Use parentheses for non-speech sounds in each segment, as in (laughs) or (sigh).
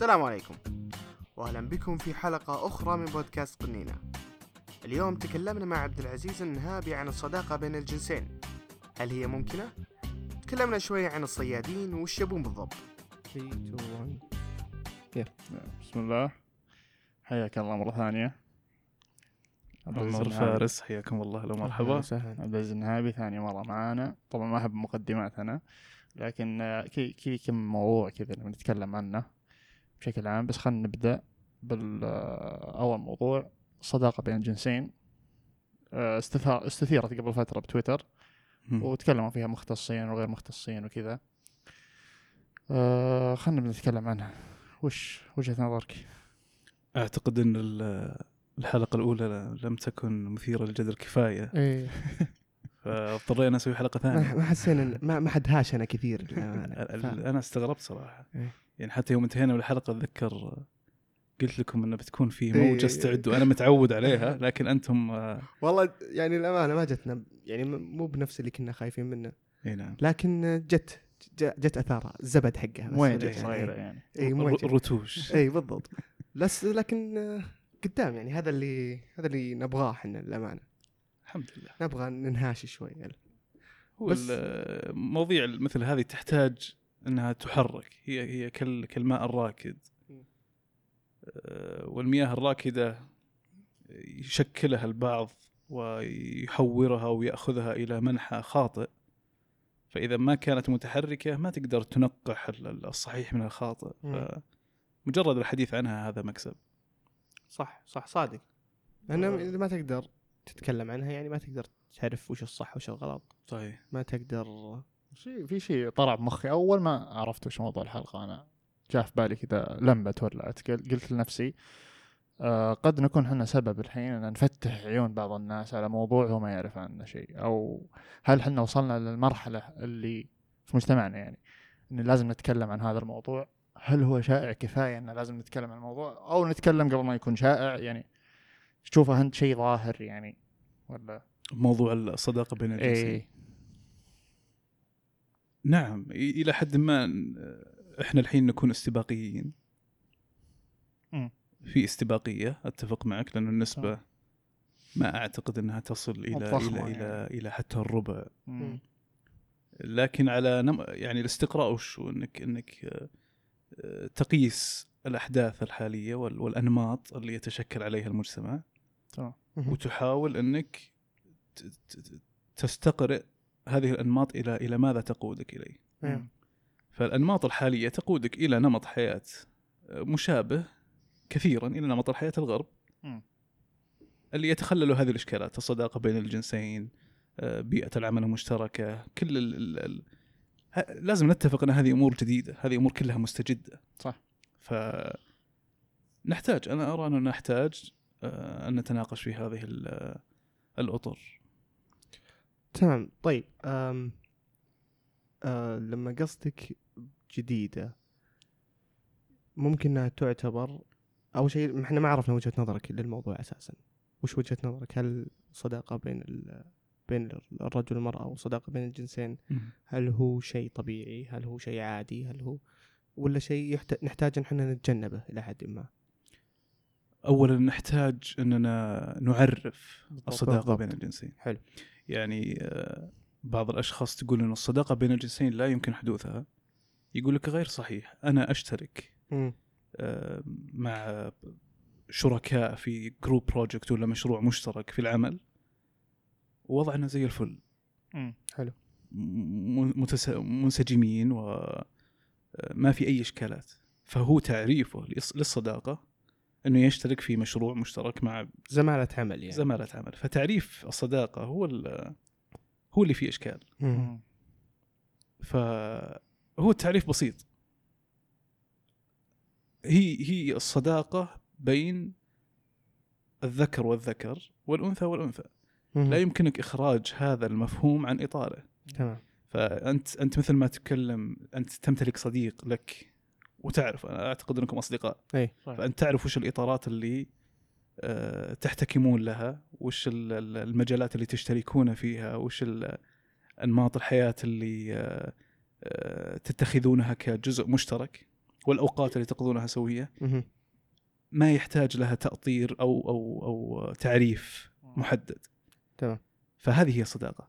السلام عليكم واهلا بكم في حلقة أخرى من بودكاست قنينة. اليوم تكلمنا مع عبد العزيز النهابي عن الصداقة بين الجنسين. هل هي ممكنة؟ تكلمنا شوية عن الصيادين وش يبون بالضبط. 3 2 1 بسم الله حياك الله مرة ثانية عبد عمر. فارس حياكم الله لو مرحبا وسهلا عبد العزيز النهابي ثاني مرة معانا طبعا ما أحب مقدمات أنا لكن كي كي كم موضوع كذا نتكلم عنه بشكل عام. بس خلينا نبدأ بالأول موضوع صداقة بين الجنسين آه، استثار استثيرت قبل فترة بتويتر. وتكلموا فيها مختصين وغير مختصين وكذا. آه خلينا نتكلم عنها. وش وجهة نظرك؟ أعتقد إن ال- الحلقة الأولى لم تكن مثيرة للجدل كفاية إيه. (laughs) فاضطرينا نسوي حلقة ما ثانية. ما حسينا ما ما حد هاشنا كثير. (laughs) أنا استغربت صراحة. إيه. يعني حتى يوم انتهينا من الحلقة أتذكر قلت لكم إنه بتكون في إيه. موجة استعدوا أنا متعود عليها لكن أنتم آه، والله يعني الأمانة ما جتنا يعني مو بنفس اللي كنا خايفين منه. إي نعم. لكن جت جت أثارها الزبد حقها بس. موية جت. يعني. صغيرة يعني اي رتوش. اي بالضبط. بس لكن آه، قدام يعني هذا اللي هذا اللي نبغاه إحنا للأمانة. الحمد لله. نبغى ننهاش شوي. هو بس- ال- مواضيع مثل هذه تحتاج إنها تحرك. هي هي كال كالماء الراكد. آه، والمياه الراكدة يشكلها البعض ويحورها ويأخذها إلى منحى خاطئ. فإذا ما كانت متحركة ما تقدر تنقح ال- ال- الصحيح من الخاطئ. مجرد الحديث عنها هذا مكسب. صح صح صادق. لأنه إذا ما تقدر تتكلم عنها يعني ما تقدر تعرف وش الصح وش الغلط. طيب ما تقدر شيء في شيء طلع بمخي. أول ما عرفت وش موضوع الحلقة أنا جاء في بالي كذا لمبة تولعت. قل- قلت لنفسي آه قد نكون إحنا سبب الحين إن نفتح عيون بعض الناس على موضوع هو ما يعرف عنه شيء أو هل إحنا وصلنا للمرحلة اللي في مجتمعنا يعني إن لازم نتكلم عن هذا الموضوع؟ هل هو شائع كفاية إن لازم نتكلم عن الموضوع؟ أو نتكلم قبل ما يكون شائع؟ يعني تشوفه أنت شيء ظاهر يعني ولا؟ موضوع الصداقة بين الجنسين. إيه. نعم إلى حد ما آه، إحنا الحين نكون استباقيين. في استباقية أتفق معك لأن النسبة. ما أعتقد إنها تصل إلى ضخمة إلى إلى يعني. إلى حتى الربع. لكن على نم... يعني الاستقراء وشو إنك إنك آه، آه، تقيس الأحداث الحالية وال... والأنماط اللي يتشكل عليها المجتمع تمام وتحاول إنك ت... ت... تستقرئ هذه الأنماط إلى إلى ماذا تقودك إليه نعم. فالأنماط الحالية تقودك إلى نمط حياة مشابه كثيرا إلى نمط الحياة الغرب مم. اللي يتخلل هذه الإشكالات الصداقة بين الجنسين آه، بيئة العمل المشتركة كل ال ال ال ه- لازم نتفق إن هذه أمور جديدة هذه أمور كلها مستجدة صح. ف نحتاج أنا أرى أننا نحتاج آه، أن نتناقش في هذه ال- الأطر تمام طيب أم أه لما قصدك جديدة ممكن إنها تعتبر أول شيء إحنا ما عرفنا وجهة نظرك للموضوع أساسا. وش وجهة نظرك؟ هل صداقة بين ال بين الرجل والمرأة والصداقة بين الجنسين؟ هل هو شيء طبيعي؟ هل هو شيء عادي؟ هل هو ولا شيء يحت... نحتاج إن إحنا نتجنبه إلى حد ما؟ اولا نحتاج إننا نعرف الصداقة. بين الجنسين. حلو. يعني آه، بعض الأشخاص تقول إن الصداقة بين الجنسين لا يمكن حدوثها يقول لك غير صحيح أنا أشترك مم. آه، مع شركاء في group project ولا مشروع مشترك في العمل ووضعنا زي الفل. حلو متس- منسجمين وما في اي اشكالات فهو تعريفه للص- للصداقه إنه يشترك في مشروع مشترك مع زمالة عمل يعني. زمالة عمل. فتعريف الصداقة هو ال- هو اللي فيه إشكال. مم. فهو التعريف بسيط. هي هي الصداقة بين الذكر والذكر والأنثى والأنثى. مم. لا يمكنك إخراج هذا المفهوم عن إطاره. تمام. فأنت أنت مثل ما تتكلم أنت تمتلك صديق لك. وتعرف أنا أعتقد أنكم أصدقاء. إي. فأنت تعرف وش الإطارات اللي آه، تحتكمون لها وش ال- ال- المجالات اللي تشتركون فيها وش أنماط الحياة اللي آه، آه، تتخذونها كجزء مشترك والأوقات اللي تقضونها سوية. ما يحتاج لها تأطير أو أو أو تعريف محدد. تمام. فهذه هي الصداقة.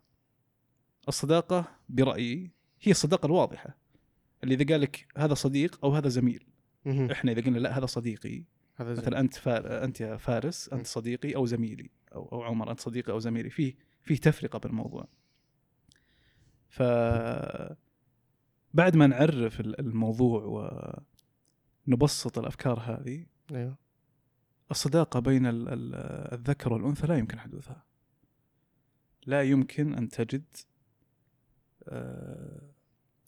الصداقة برأيي هي الصداقة الواضحة. اللي إذا قال لك هذا صديق أو هذا زميل مهم. إحنا إذا قلنا لا هذا صديقي هذا. مثلا أنت فا... أنت يا فارس. أنت صديقي أو زميلي أو أو عمر أنت صديقي أو زميلي فيه فيه تفرقة بالموضوع ف بعد ما نعرف ال- الموضوع ونبسط الأفكار هذه أيوه الصداقة بين ال- ال- الذكر والأنثى لا يمكن حدوثها لا يمكن أن تجد آه،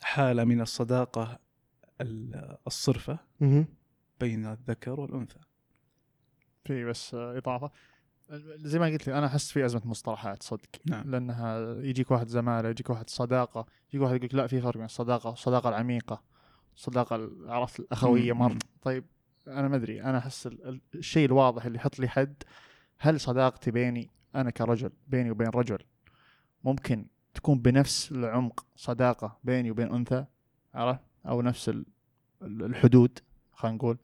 حالة من الصداقة ال- الصرفة. بين الذكر والأنثى. في بس إضافة. زي ما قلت لي أنا أحس في أزمة مصطلحات صدق. نعم. لأنها يجيك واحد زمالة يجيك واحد صداقة يجيك واحد يقول لك لا في فرق بين الصداقة والصداقة العميقة. الصداقة ال- عرفت الأخوية. مرة. طيب أنا ما أدري. أنا أحس ال- ال- الشيء الواضح اللي يحط لي حد هل صداقتي بيني أنا كرجل بيني وبين رجل ممكن تكون بنفس العمق صداقة بيني وبين أنثى عرفت؟ أو نفس ال- ال- الحدود خلينا نقول.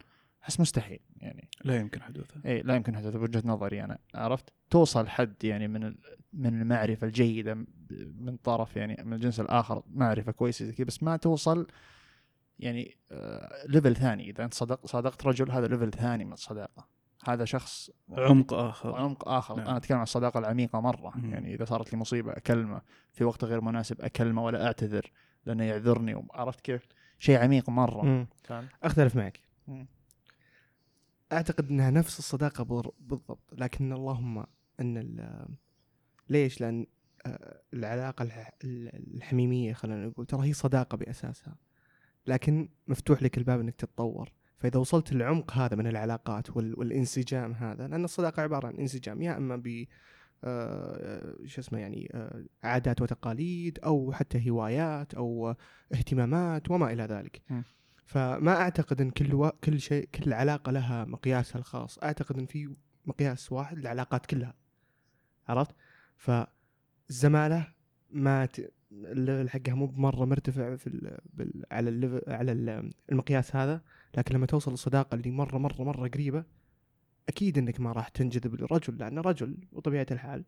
أحس مستحيل يعني. لا يمكن حدوثها. إي لا يمكن حدث بوجهة نظري أنا عرفت؟ توصل حد يعني من من المعرفة الجيدة من طرف يعني من الجنس الآخر معرفة كويسة زي كذا بس ما توصل يعني آه level ثاني. إذا أنت صدق صادقت رجل هذا level ثاني من الصداقة. هذا شخص عمق آخر عمق آخر نعم. أنا أتكلم عن الصداقة العميقة مرة مم. يعني إذا صارت لي مصيبة أكلمه في وقت غير مناسب أكلمه ولا أعتذر لأنه يعذرني عرفت كيف؟ شيء عميق مرة. فاهم؟ أختلف معك مم. أعتقد إنها نفس الصداقة بر- بالضبط لكن اللهم أن ال- ليش لأن آه، العلاقة الح- ال- الحميمية خلينا نقول ترى هي صداقة بأساسها لكن مفتوح لك الباب إنك تتطور فإذا وصلت للعمق هذا من العلاقات وال- والانسجام هذا لأن الصداقة عبارة عن انسجام يا إما ب آه، شو اسمه يعني آه، عادات وتقاليد أو حتى هوايات أو اهتمامات وما إلى ذلك. م. فما أعتقد إن كل و... كل شيء كل علاقة لها مقياسها الخاص. أعتقد إن في مقياس واحد للعلاقات كلها. عرفت؟ فالزمالة ما ت... ال level حقها مو بمرة مرتفع في ال... بال... على ال level... على ال- المقياس هذا. لكن لما توصل الصداقه اللي مرة مرة مرة قريبة أكيد إنك ما راح تنجذب للرجل لأنه رجل وطبيعة الحال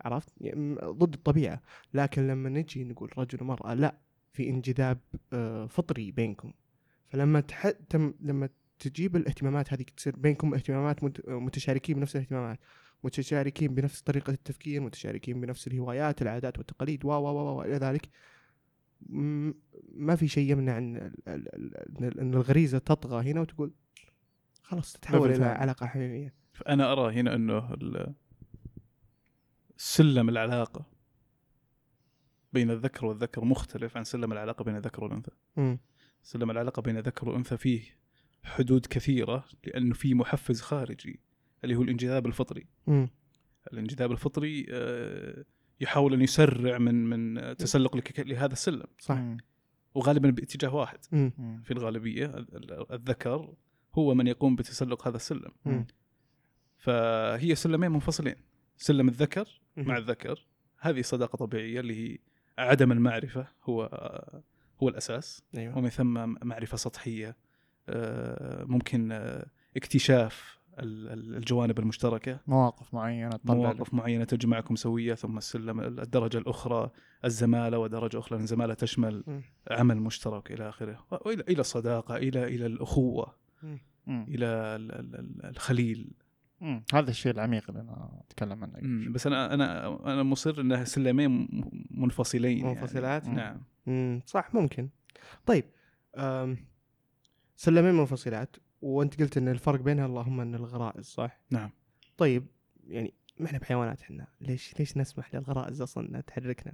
عرفت؟ يعني ضد الطبيعة. لكن لما نجي نقول رجل ومرأة لا في انجذاب آه، فطري بينكم. فلما تح... تم... لما تجيب الاهتمامات هذه تصير بينكم اهتمامات مت... متشاركين بنفس الاهتمامات متشاركين بنفس طريقة التفكير متشاركين بنفس الهوايات العادات والتقاليد و و و إلى ذلك. ما في شيء يمنع إن إن الغريزة تطغى هنا وتقول خلاص تتحول إلى. علاقة حميميه فأنا أرى هنا إنه سلم العلاقة بين الذكر والذكر مختلف عن سلم العلاقة بين الذكر والأنثى مم. سلم العلاقة بين الذكر والأنثى فيه حدود كثيرة لأنه في محفز خارجي اللي هو الانجذاب الفطري مم. الانجذاب الفطري آه، يحاول أن يسرع من من تسلق لك- لهذا السلم صح مم. وغالبا باتجاه واحد مم. في الغالبية ال- ال- الذكر هو من يقوم بتسلق هذا السلم مم. فهي سلمين منفصلين سلم الذكر مم. مع الذكر هذه صداقة طبيعية اللي هي عدم المعرفة هو هو الأساس أيوه ومن ثم معرفة سطحية آه، ممكن آه، اكتشاف الجوانب المشتركة مواقف معينة تطلع مواقف معينة تجمعكم سوية ثم السلم الدرجة الأخرى الزمالة ودرجة أخرى الزمالة تشمل مم. عمل مشترك إلى آخره والى إلى الصداقة إلى إلى الأخوة مم. إلى ال- ال- ال- الخليل مم. هذا الشيء العميق اللي أنا أتكلم عنه مم، بس أنا أنا أنا مصر انها سلمين م- منفصلين منفصلات؟ يعني. نعم مم. صح ممكن طيب. سلمين منفصلات وانت قلت إن الفرق بينها اللهم إن الغرائز صح؟ نعم طيب يعني ما إحنا بحيوانات إحنا ليش ليش نسمح للغرائز أصلا إنها تحركنا؟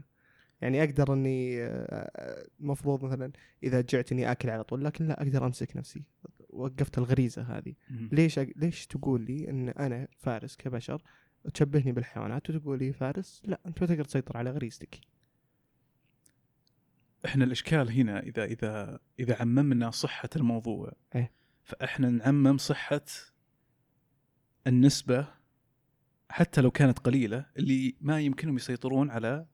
يعني أقدر إني آه، المفروض مثلا إذا جعت إني آكل على طول لكن لا أقدر أمسك نفسي وقفت الغريزة هذه. ليش أق... ليش تقول لي إن أنا فارس كبشر تشبهني بالحيوانات وتقول لي فارس لا أنت ما تقدر تسيطر على غريزتك إحنا الإشكال هنا إذا إذا إذا عممنا صحة الموضوع إيه. فإحنا نعمم صحة النسبة حتى لو كانت قليلة اللي ما يمكنهم يسيطرون على.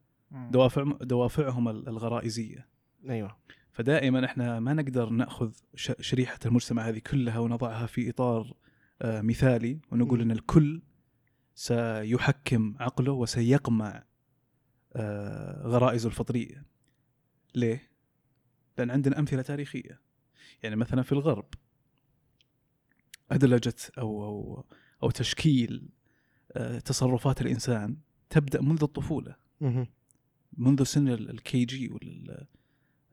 دوافع دوافعهم ال- الغرائزية أيوه فدائما إحنا ما نقدر نأخذ شريحة المجتمع هذه كلها ونضعها في إطار آه، مثالي ونقول. إن الكل سيحكم عقله وسيقمع آه، غرائزه الفطرية. ليه؟ لأن عندنا أمثلة تاريخية. يعني مثلا في الغرب أدلجة أو أو أو تشكيل آه، تصرفات الإنسان تبدأ منذ الطفولة. منذ سن ال KG ولا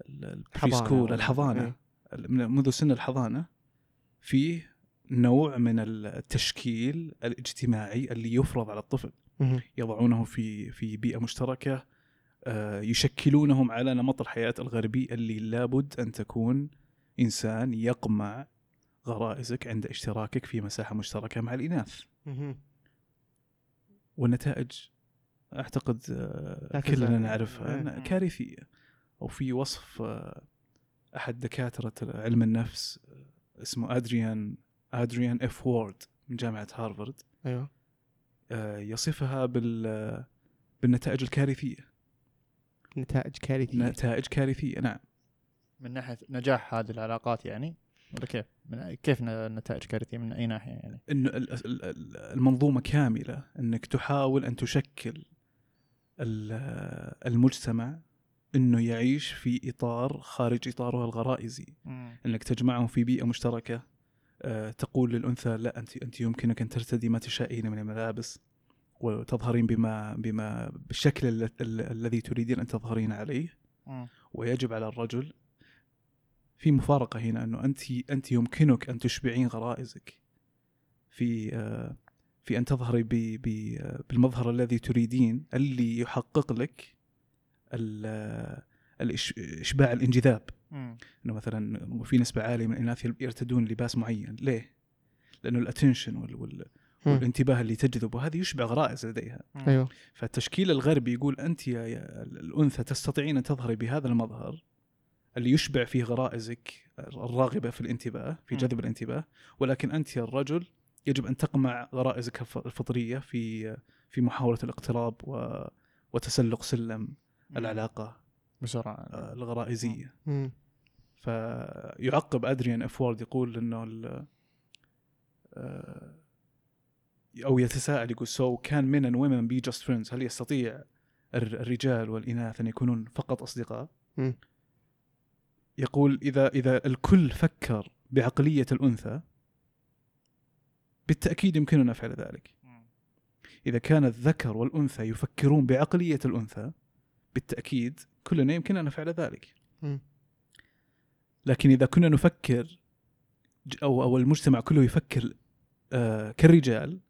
ال pre حضانة school الحضانة إيه. من- منذ سن الحضانة فيه نوع من التشكيل الاجتماعي اللي يفرض على الطفل. يضعونه في في بيئة مشتركة آه، يشكلونهم على نمط الحياة الغربي اللي لابد أن تكون إنسان يقمع غرائزك عند اشتراكك في مساحة مشتركة مع الإناث. والنتائج أعتقد آه، كلنا. نعرفها إيه. كارثية. أو في وصف آه، أحد دكاترة علم النفس آه، اسمه أدريان أدريان إف وورد من جامعة هارفارد. أيوه. آه، يصفها بال بالنتائج الكارثية. نتائج كارثية. نتائج كارثية نعم. من ناحية نجاح هذه العلاقات يعني؟ كيف؟ من كيف ن- النتائج كارثية من أي ناحية يعني؟ إنه ال- ال- ال- المنظومة كاملة إنك تحاول أن تشكل ال- المجتمع إنه يعيش في إطار خارج إطاره الغرائزي إنك تجمعهم في بيئة مشتركة آه، تقول للأنثى لا انت أنت يمكنك أن ترتدي ما تشائين من الملابس وتظهرين بما بما بالشكل ال- ال- الذي تريدين أن تظهرين عليه ويجب على الرجل في مفارقة هنا أنه أنت أنت يمكنك أن تشبعين غرائزك. في آه، في أن تظهري بالمظهر الذي تريدين اللي يحقق لك ال- آه، إشباع الانجذاب. أنه مثلا في نسبة عالية من الإناث يرتدون لباس معين. ليه؟ لأنه الاتنشن وال. والانتباه اللي تجذب. وهذه يشبع غرائز لديها. أيوه. فالتشكيل الغربي يقول أنت يا يا الأنثى تستطيعين أن تظهري بهذا المظهر اللي يشبع فيه غرائزك الراغبة في الانتباه في. جذب الانتباه ولكن أنت يا الرجل يجب أن تقمع غرائزك الف- الفطرية في في محاولة الاقتراب و وتسلق سلم العلاقة بسرعة آه، الغرائزية مم. فيعقب أدريان أفورد يقول إنه آه، أو يتساءل يقول سو كان men and women be just friends هل يستطيع الر- الرجال والإناث أن يكونون فقط أصدقاء؟ مم. يقول إذا إذا الكل فكر بعقلية الأنثى بالتأكيد يمكننا فعل ذلك. إذا كان الذكر والأنثى يفكرون بعقلية الأنثى بالتأكيد كلنا يمكننا فعل ذلك. لكن إذا كنا نفكر أو أو المجتمع كله يفكر آه كالرجال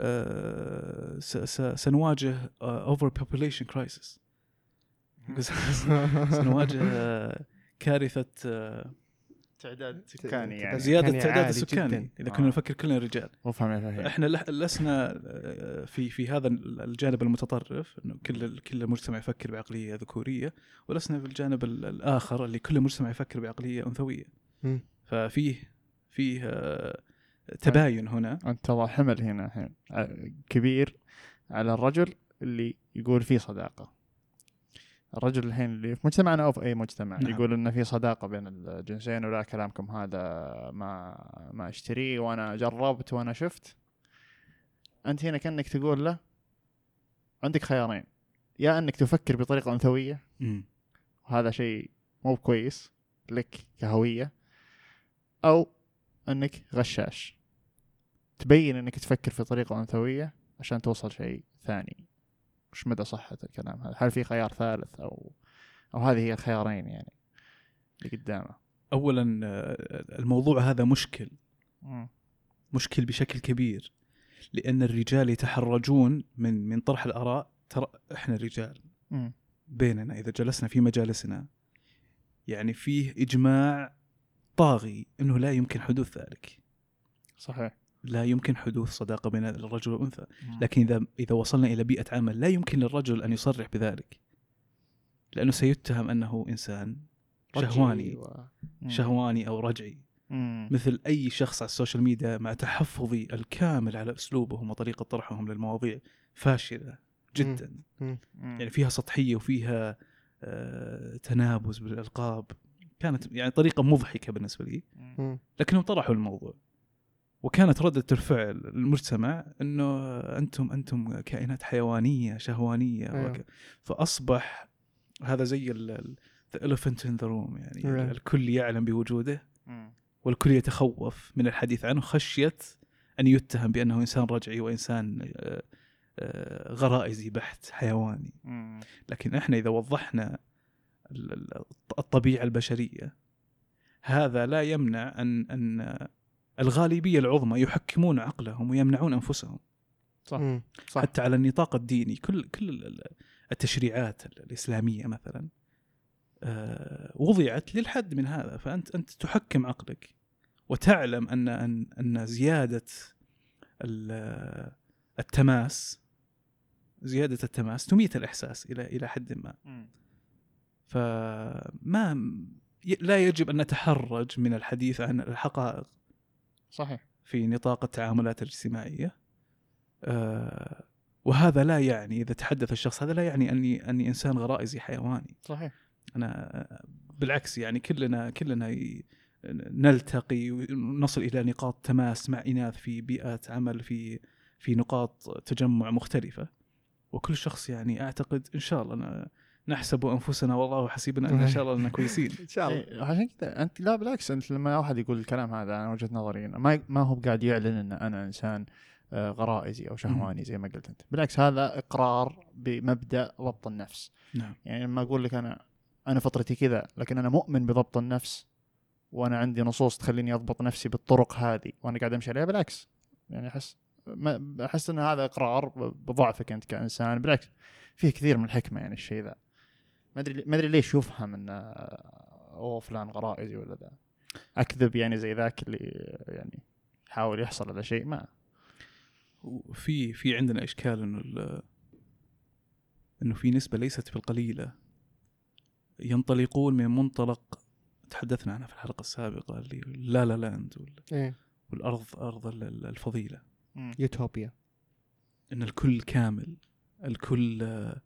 آه سنواجه overpopulation crisis سنواجه آه (laughs) كارثة آه تعداد سكاني يعني زيادة التعداد عالي السكاني جداً. إذا آه. كنا نفكر كلنا رجال فهيم إحنا لح- لسنا آه، في في هذا الجانب المتطرف إنه كل كل المجتمع يفكر بعقلية ذكورية ولسنا في الجانب ال- الآخر اللي كل المجتمع يفكر بعقلية أنثوية. ففيه فيه آه، تباين هنا أنت تضع حمل هنا الحين كبير على الرجل اللي يقول في صداقة الرجل الحين اللي في مجتمعنا أو في أي مجتمع نعم. يقول ان في صداقة بين الجنسين ولا كلامكم هذا ما ما أشتريه وأنا جربت وأنا شفت. أنت هنا كأنك تقول له عندك خيارين يا إنك تفكر بطريقة أنثوية وهذا شيء مو كويس لك كهوية أو إنك غشاش. تبين إنك تفكر في طريقة أنثوية عشان توصل شيء ثاني. وش مدى صحة الكلام هذا؟ هل في خيار ثالث أو أو هذه هي الخيارين يعني اللي قدامه؟ اولا آه، الموضوع هذا مشكل. مشكل بشكل كبير لأن الرجال يتحرجون من من طرح الآراء. ترى إحنا رجال. مم. بيننا إذا جلسنا في مجالسنا يعني فيه إجماع طاغي إنه لا يمكن حدوث ذلك. صحيح. لا يمكن حدوث صداقة بين الرجل والأنثى. لكن اذا إذا وصلنا إلى بيئة عمل لا يمكن للرجل أن يصرح بذلك. لأنه سيتهم أنه إنسان شهواني. مم. شهواني أو رجعي. مم. مثل أي شخص على ال social media مع تحفظي الكامل على أسلوبهم وطريقة طرحهم للمواضيع فاشلة جدا. مم. يعني فيها سطحية وفيها آه، تنابز بالألقاب. كانت يعني طريقة مضحكة بالنسبة لي. مم. لكنهم طرحوا الموضوع. وكانت ردة الفعل المجتمع إنه أنتم أنتم كائنات حيوانية شهوانية أيوه. فأصبح هذا زي ال elephant in the room يعني أيوه. الكل يعلم بوجوده والكل يتخوف من الحديث عنه خشية أن يتهم بأنه إنسان رجعي وإنسان آه، آه، غرائزي بحت حيواني لكن إحنا إذا وضحنا ال- ال- الطبيعة البشرية هذا لا يمنع أن أن الغالبية العظمى يحكمون عقلهم ويمنعون أنفسهم. صح. صح. حتى على النطاق الديني كل كل ال- ال- التشريعات ال- الإسلامية مثلا آه، وضعت للحد من هذا. فأنت أنت تحكم عقلك وتعلم أن أن أن زيادة ال- التماس زيادة التماس تميت الإحساس إلى إلى حد ما. فما لا يجب أن نتحرج من الحديث عن الحقائق. صحيح. في نطاق التعاملات الاجتماعية. آه، وهذا لا يعني إذا تحدث الشخص هذا لا يعني أني أني إنسان غرائزي حيواني. صحيح. أنا بالعكس يعني كلنا كلنا نلتقي ونصل إلى نقاط تماس مع إناث في بيئات عمل في في نقاط تجمع مختلفة. وكل شخص يعني أعتقد إن شاء الله ن- نحسب أنفسنا والله حسيبنا إن شاء الله اننا كويسين. (laughs) إن شاء الله. إيه، عشان كذا أنت لا بالعكس أنت لما واحد يقول الكلام هذا أنا وجهة نظري ما ما هو قاعد يعلن إن أنا إنسان آه، غرائزي أو شهواني زي ما قلت أنت. بالعكس هذا إقرار بمبدأ ضبط النفس. نعم. يعني لما أقول لك أنا أنا فطرتي كذا لكن أنا مؤمن بضبط النفس وأنا عندي نصوص تخليني أضبط نفسي بالطرق هذه وأنا قاعد أمشي عليها بالعكس. يعني أحس ما أحس إن هذا إقرار بضعفك أنت كإنسان. بالعكس فيه كثير من الحكمة يعني الشيء ذا. ما ادري ما ادري ليش يفهم انه أوه فلان غرائزي ولا ذا أكذب يعني زي ذاك اللي يعني يحاول يحصل على شيء ما. وفي في عندنا إشكال إنه ال- إنه في نسبة ليست بالقليلة. ينطلقون من منطلق تحدثنا عنها في الحلقة السابقة اللي La La Land وال- إيه. والأرض أرض ال- ال- الفضيلة. يوتوبيا. إن الكل كامل الكل آه، آه،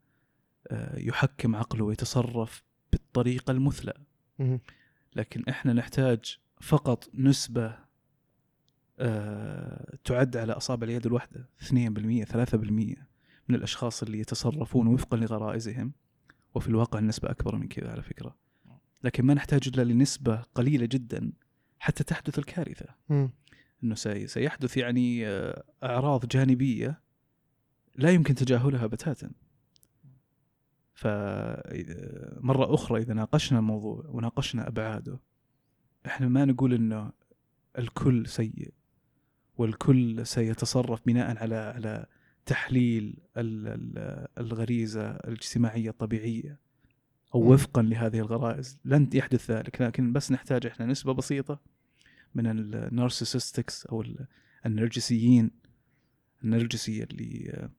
يحكم عقله ويتصرف بالطريقة المثلى. لكن إحنا نحتاج فقط نسبة آه، تعد على أصابع اليد الواحدة 2% 3% من الأشخاص اللي يتصرفون وفقا لغرائزهم وفي الواقع النسبة أكبر من كذا على فكرة لكن ما نحتاج إلا لنسبة قليلة جدا حتى تحدث الكارثة. أنه سي- سيحدث يعني آه، أعراض جانبية لا يمكن تجاهلها بتاتا فمرة أخرى إذا ناقشنا الموضوع وناقشنا أبعاده إحنا ما نقول أنه الكل سيء والكل سيتصرف بناء على على تحليل ال- ال- الغريزة الاجتماعية الطبيعية أو. وفقا لهذه الغرائز لن يحدث ذلك لكن بس نحتاج إحنا نسبة بسيطة من النارسيسستكس أو ال- النرجسيين النرجسي اللي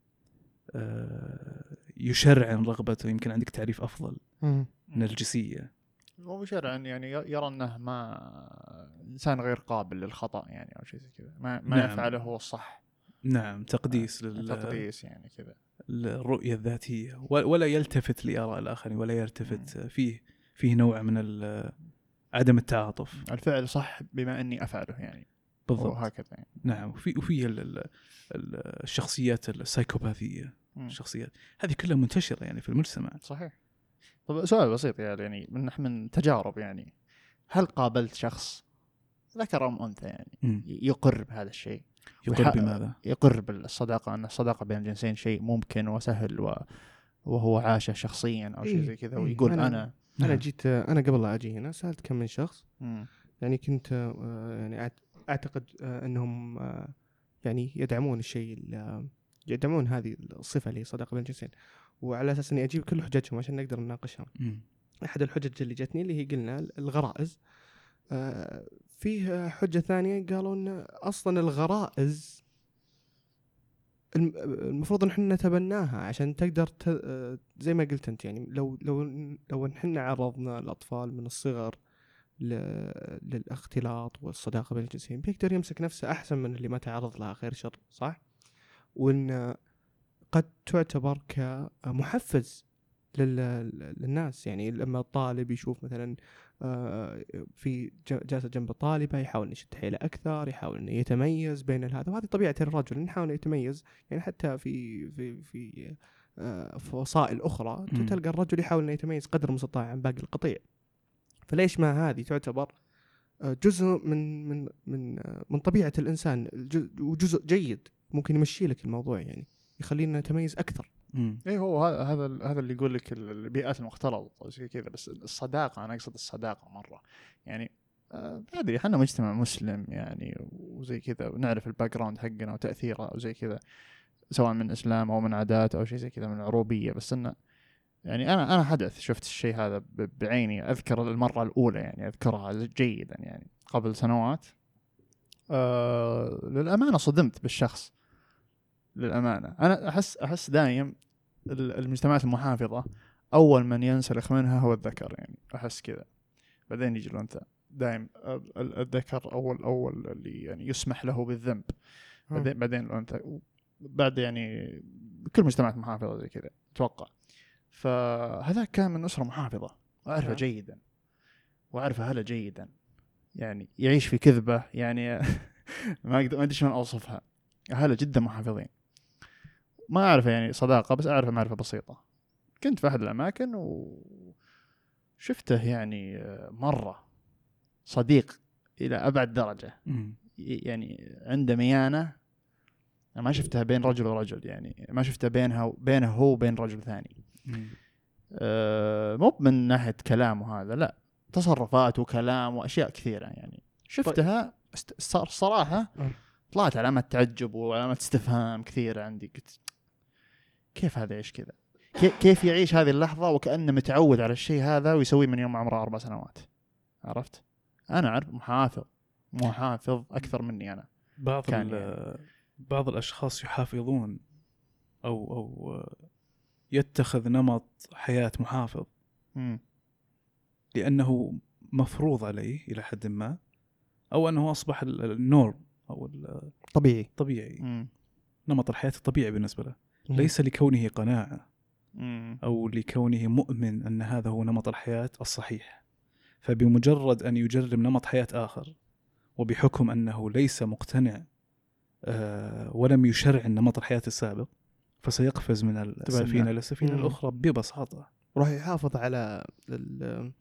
يشرعن رغبته يمكن عندك تعريف أفضل مم. نرجسية هو شرعا يعني يرى أنه ما إنسان غير قابل للخطأ يعني أو شيء زي كذا. ما, ما نعم. يفعله هو الصح. نعم تقديس لل- تقديس يعني كذا. الرؤية الذاتية. و- ولا يلتفت لآراء الآخرين ولا يلتفت فيه فيه نوع من ال- عدم التعاطف. الفعل صح بما أني أفعله يعني. بالضبط. وهكذا يعني. نعم وفي وفي ال- ال- ال- الشخصيات السايكوباثية. مم. الشخصيات هذه كلها منتشرة يعني في المجتمع صحيح طب سؤال بسيط يعني يعني من من تجارب يعني هل قابلت شخص ذكر ام أنثى يعني. يقر بهذا الشيء يقر بماذا؟ يقر بالصداقة أن الصداقة بين الجنسين شيء ممكن وسهل و وهو عاشه شخصيا أو شيء إيه، زي كذا إيه، ويقول أنا- أنا, أنا نعم. جيت أنا قبل لا أجي هنا سألت كم من شخص مم. يعني كنت آه، يعني أعتقد آه، أنهم آه، يعني يدعمون الشيء ال- يدعمون هذه الصفة اللي صداقه بين الجنسين وعلى أساس إني أجيب كل حججهم عشان نقدر نناقشها. أحد الحجج اللي جتني اللي هي قلنا الغرائز آه، فيه حجة ثانية قالوا إن أصلا الغرائز الم- المفروض إن إحنا نتبناها عشان تقدر ت... آه، زي ما قلت أنت يعني لو لو لو إحنا عرضنا الأطفال من الصغر ل... للاختلاط والصداقة بين الجنسين بيقدر يمسك نفسه أحسن من اللي ما تعرض لها خير شر صح؟ وإن قد تعتبر كمحفز لل- للناس. يعني لما الطالب يشوف مثلا آه، في جالسة جنب طالبة يحاول يشد حيله أكثر يحاول إنه يتميز بين هذا وهذه طبيعة الرجل انه يحاول يتميز. يعني حتى في في في آه، في وسائل أخرى. تلقى الرجل يحاول إنه يتميز قدر المستطاع عن باقي القطيع. فليش ما هذه تعتبر آه، جزء من من من من طبيعة الإنسان وجزء جيد. ممكن يمشي لك الموضوع يعني يخلينا نتميز أكثر. مم. اي هو هذا هذا هذا اللي يقول لك ال- البيئات المختلطة وزي كذا بس الصداقة أنا أقصد الصداقة مرة. يعني آه، ما أدري إحنا مجتمع مسلم يعني وزي كذا ونعرف ال background حقنا وتأثيره وزي كذا سواء من إسلام أو من عادات أو شيء زي كذا من العروبية. بس انه يعني أنا أنا حدث شفت الشيء هذا بعيني أذكر المرة الأولى يعني أذكرها جيدا يعني قبل سنوات. آه للأمانة صدمت بالشخص. للأمانة. أنا أحس أحس دايم ال- المجتمعات المحافظة أول من ينسلخ منها هو الذكر يعني. أحس كذا. بعدين يجي الأنثى. دايم ال- ال- الذكر اول اول اللي يعني يسمح له بالذنب. بعدين بعدين الأنثى. بعد يعني كل مجتمعات محافظة زي كذا أتوقع. فهذا كان من أسرة محافظة. وأعرفه نعم. جيدا. واعرفه هلا جيدا. يعني يعيش في كذبة. يعني (laughs) ما أقدر ما أدري شلون أوصفها. هلا جدا محافظين. ما أعرف يعني صداقة بس اعرفه معرفة بسيطة. كنت في أحد الأماكن وشفته يعني آه، مرة صديق إلى أبعد درجة. يعني عنده ميانة. أنا ما شفتها بين رجل ورجل يعني ما شفتها بينها بينه هو وبين رجل ثاني. أه مو من ناحية كلامه هذا لا. تصرفات وكلام وأشياء كثيرة يعني. شفتها صراحة أه. طلعت علامات تعجب وعلامات استفهام كثيرة عندي. قلت كيف هذا يعيش كذا؟ كي- كيف يعيش هذه اللحظة وكأنه متعود على الشيء هذا ويسويه من يوم عمره أربع سنوات عرفت؟ أنا أعرف محافظ محافظ أكثر مني أنا بعض كان يعني. بعض الأشخاص يحافظون أو أو يتخذ نمط حياة محافظ مم. لأنه مفروض عليه إلى حد ما أو أنه أصبح ال- النورم أو طبيعي الطبيعي مم. نمط الحياة الطبيعي بالنسبة له. ليس لكونه قناعة. أو لكونه مؤمن أن هذا هو نمط الحياة الصحيح. فبمجرد أن يجرب نمط حياة آخر وبحكم أنه ليس مقتنع آه، ولم يشرع نمط الحياة السابق فسيقفز من السفينة إلى السفينة مم. الأخرى ببساطة. راح يحافظ على ال-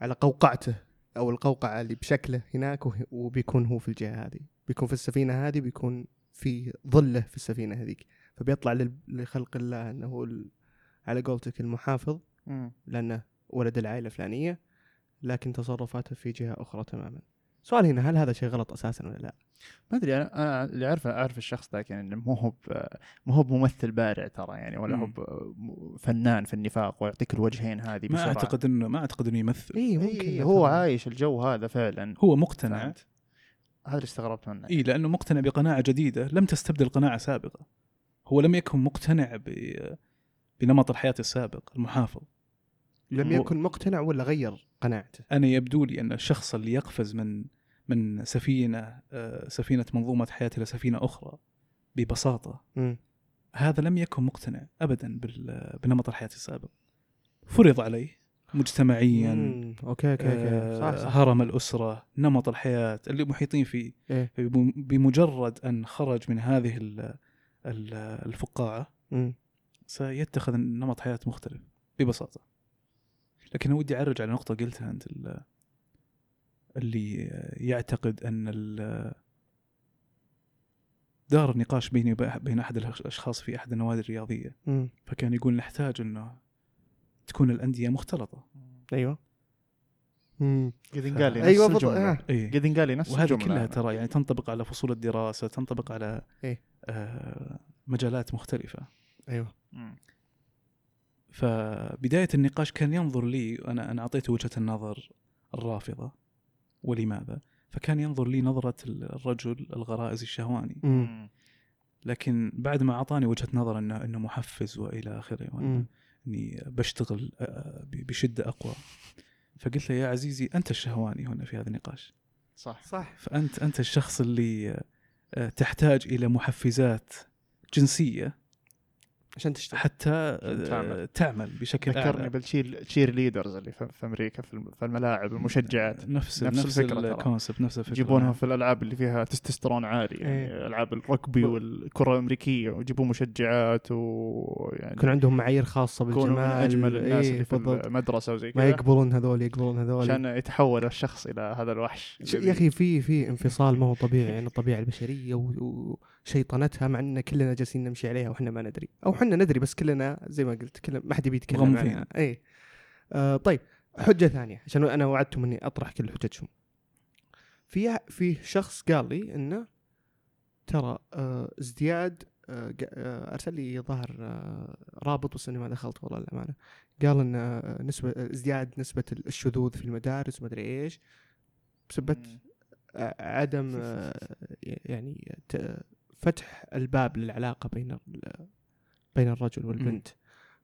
على قوقعته أو القوقعة اللي بشكله هناك وبيكون هو في الجهة هذه. بيكون في السفينة هذه بيكون في ظله في السفينة هذيك. فبيطلع لخلق الله إنه هو على قولتك المحافظ مم. لأنه ولد العائلة الفلانية لكن تصرفاته في جهة أخرى تماما سؤال هنا هل هذا شيء غلط أساسا ولا لا؟ ما أدري أنا أنا اللي أعرفه أعرف الشخص ذاك يعني مو هو مو هو بممثل بارع ترى يعني ولا هو فنان في النفاق ويعطيك الوجهين هذه ما بسرعة. أعتقد إنه ما أعتقد إنه يمثل اي ممكن هو ترى. عايش الجو هذا فعلا هو مقتنع؟ هذا اللي استغربت منه اي لأنه مقتنع بقناعة جديدة لم تستبدل قناعة سابقة هو لم يكن مقتنع ب بنمط الحياة السابق المحافظ لم يكن مقتنع ولا غير قناعته أنا يبدو لي أن الشخص اللي يقفز من من سفينة آه، سفينة منظومة حياه إلى سفينة أخرى ببساطة مم. هذا لم يكن مقتنع ابدا بنمط الحياة السابق فرض عليه مجتمعيا مم. okay okay okay صح آه، صح هرم الأسرة نمط الحياة اللي محيطين فيه إيه. بم- بمجرد أن خرج من هذه الفقاعة مم. سيتخذ نمط حياة مختلف ببساطة لكن ودي أعرج على نقطة قلتها أنت ال- اللي يعتقد أن دار النقاش بيني وبين أحد الأشخاص في أحد النوادي الرياضية مم. فكان يقول نحتاج إنه تكون الأندية مختلطة أيوه. قد قال لي نفس أيوه بط... الجملة. اي قد قال لي نفس وهذه الجملة كلها. ترى يعني تنطبق على فصول الدراسة تنطبق على إيه. آه مجالات مختلفة أيوه مم. فبداية النقاش كان ينظر لي أنا أنا اعطيته وجهة النظر الرافضة ولماذا؟ فكان ينظر لي نظرة الرجل الغرائزي الشهواني مم. لكن بعد ما أعطاني وجهة نظر إنه إنه محفز وإلى آخره وأن- مم. اني بشتغل آه، ب- بشدة أقوى فقلت له يا عزيزي أنت الشهواني هنا في هذا النقاش. صح. صح. فأنت أنت الشخص اللي آه، تحتاج إلى محفزات جنسية عشان تشتغل حتى تعمل. تعمل, تعمل بشكل ذكرني أعلى. بال cheerleaders اللي في في أمريكا في الم- في الملاعب المشجعات نفس نفس نفس. ال concept نفس الفكرة يجيبونهم نعم. في الألعاب اللي فيها تستوستيرون عالي يعني إيه. ألعاب الركبي والكرة الأمريكية ويجيبون مشجعات ويعني يكون عندهم معايير خاصة من بالجمال أجمل الناس إيه، اللي في بالضبط. المدرسة وزي ما كذا يقبلون هذول يقبلون هذول عشان يتحول الشخص إلى هذا الوحش يا أخي في في انفصال ما هو طبيعي عن الطبيعة البشرية و- وشيطنتها مع إن كلنا جالسين نمشي عليها وإحنا ما ندري. أو إحنا ندري بس كلنا زي ما قلت كلنا ما حد يبي يتكلم. عنها اي آه طيب حجة ثانية عشان أنا وعدتهم إني أطرح كل حججهم في في شخص قال لي انه ترى آه ازدياد آه آه أرسل لي ظهر آه رابط بس إني ما دخلت والله الامانه قال إن آه، نسبة ازدياد نسبة الشذوذ في المدارس ومدري إيش. بسبب عدم (laughs) يعني فتح الباب للعلاقة بين بين الرجل والبنت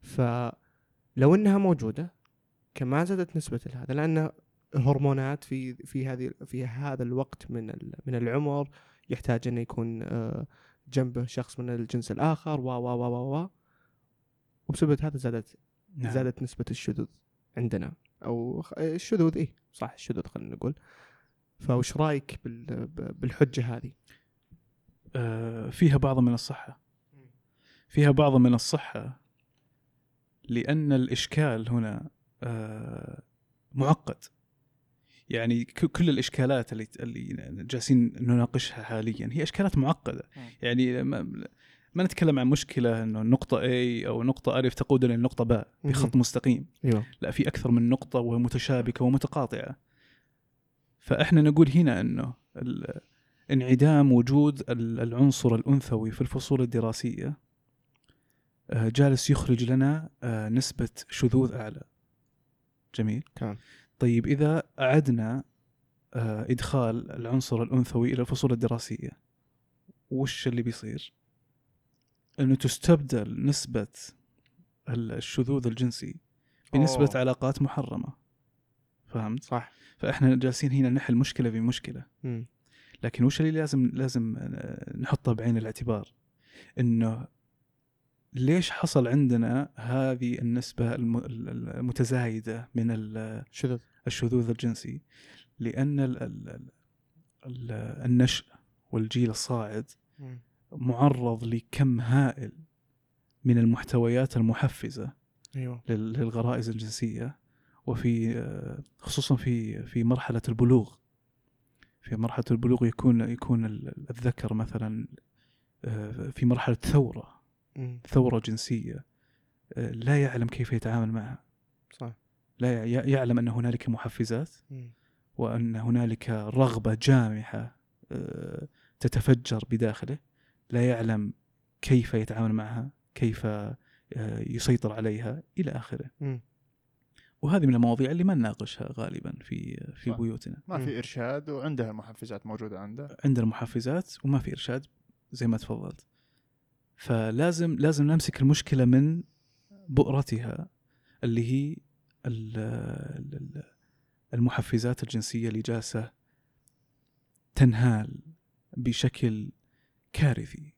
فلو إنها موجودة كان ما زادت نسبة هذا لأن الهرمونات في في هذه في هذا الوقت من من العمر يحتاج إنه يكون آه، جنبه شخص من الجنس الآخر و و و و وبسبب هذا زادت نعم. زادت نسبة الشذوذ عندنا أو خ- الشذوذ إيه صح الشذوذ خلينا نقول فوش رأيك بال- ب- بالحجة هذه؟ آه، فيها بعض من الصحة. فيها بعض من الصحة لأن الإشكال هنا آه، معقد. يعني كل الإشكالات اللي اللي جالسين نناقشها حاليا هي إشكالات معقدة. يعني ما, ما نتكلم عن مشكلة أنه النقطة A أو نقطة ألف تقودنا للنقطة باء بخط مستقيم. أيوه. لا في أكثر من نقطة ومتشابكة ومتقاطعة. فإحنا نقول هنا أنه ال- انعدام وجود ال- العنصر الأنثوي في الفصول الدراسية آه، جالس يخرج لنا آه، نسبة شذوذ أعلى جميل تمام طيب إذا أعدنا آه، إدخال العنصر الأنثوي إلى الفصول الدراسية وش اللي بيصير؟ أنه تستبدل نسبة ال- الشذوذ الجنسي بنسبة أوه. علاقات محرمة فهمت؟ صح فإحنا جالسين هنا نحل مشكلة بمشكلة مم. لكن وش اللي لازم لازم آه، نحطه بعين الاعتبار؟ إنه ليش حصل عندنا هذه النسبة الم- ال- المتزايدة من ال- شذوذ الشذوذ الجنسي؟ لأن ال- ال- ال- ال- النشء والجيل الصاعد. معرض لكم هائل من المحتويات المحفزة أيوه. لل- للغرائز الجنسية وفي آه، خصوصا في في مرحلة البلوغ. في مرحلة البلوغ يكون يكون ال- الذكر مثلا آه، في مرحلة ثورة. ثورة جنسية آه، لا يعلم كيف يتعامل معها صح لا يعلم أن هنالك محفزات. وأن هنالك رغبة جامحة آه، تتفجر بداخله لا يعلم كيف يتعامل معها كيف يسيطر عليها إلى آخره. وهذه من المواضيع اللي ما نناقشها غالبا في في صح. بيوتنا ما. في إرشاد وعنده المحفزات موجودة عنده عندنا محفزات وما في إرشاد زي ما تفضلت فلازم لازم نمسك المشكلة من بؤرتها اللي هي ال- ال- المحفزات الجنسية اللي جالسة تنهال بشكل كارثي.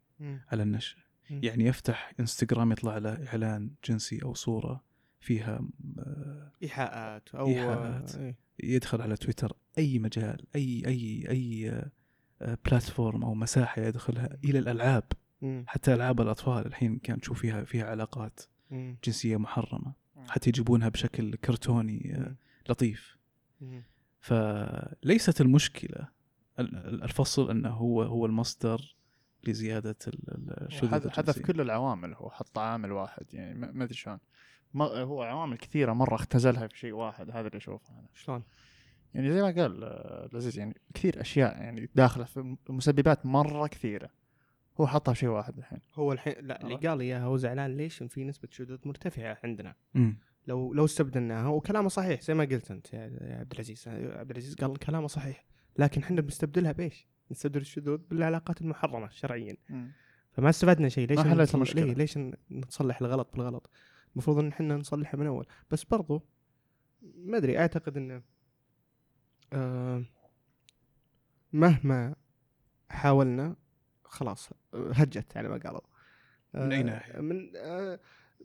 على النشء مم. يعني يفتح إنستغرام يطلع له إعلان جنسي أو صورة فيها آه، إيحاءات أو إيحاءات. إيه. يدخل على تويتر أي مجال أي أي أي آه، بلاتفورم أو مساحة يدخلها إلى الألعاب مم. حتى ألعاب الأطفال الحين كان تشوف فيها فيها علاقات مم. جنسية محرمة. حتى يجيبونها بشكل كرتوني آه، مم. لطيف. فليست المشكلة ال- ال- الفصل إنه هو هو المصدر لزيادة ال- ال- الشذوذ حذف. كل العوامل هو حط عامل واحد يعني ما ما أدري شلون هو عوامل كثيرة مرة اختزلها في شيء واحد هذا اللي أشوفه أنا شلون؟ يعني زي ما قال آه، العزيز يعني كثير أشياء يعني داخلة في مسببات مرة كثيرة هو حطها في شيء واحد الحين هو الحين لا اللي؟ قال لي إياها هو زعلان ليش إن في نسبة شذوذ مرتفعة عندنا مم. لو لو استبدلناها وكلامه صحيح زي ما قلت أنت يا يا عبد العزيز عبد العزيز قال كلامه صحيح لكن إحنا بنستبدلها بإيش؟ نستبدل الشذوذ بالعلاقات المحرمة شرعيا فما استفدنا شيء ليش ما حلت المشكلة. ليه ليش ن- نصلح الغلط بالغلط المفروض إن إحنا نصلحها من أول. بس برضو ما أدري أعتقد انه آه مهما حاولنا خلاص آه، هجت على ما قالوا. من أي آه، ناحية؟ من آه،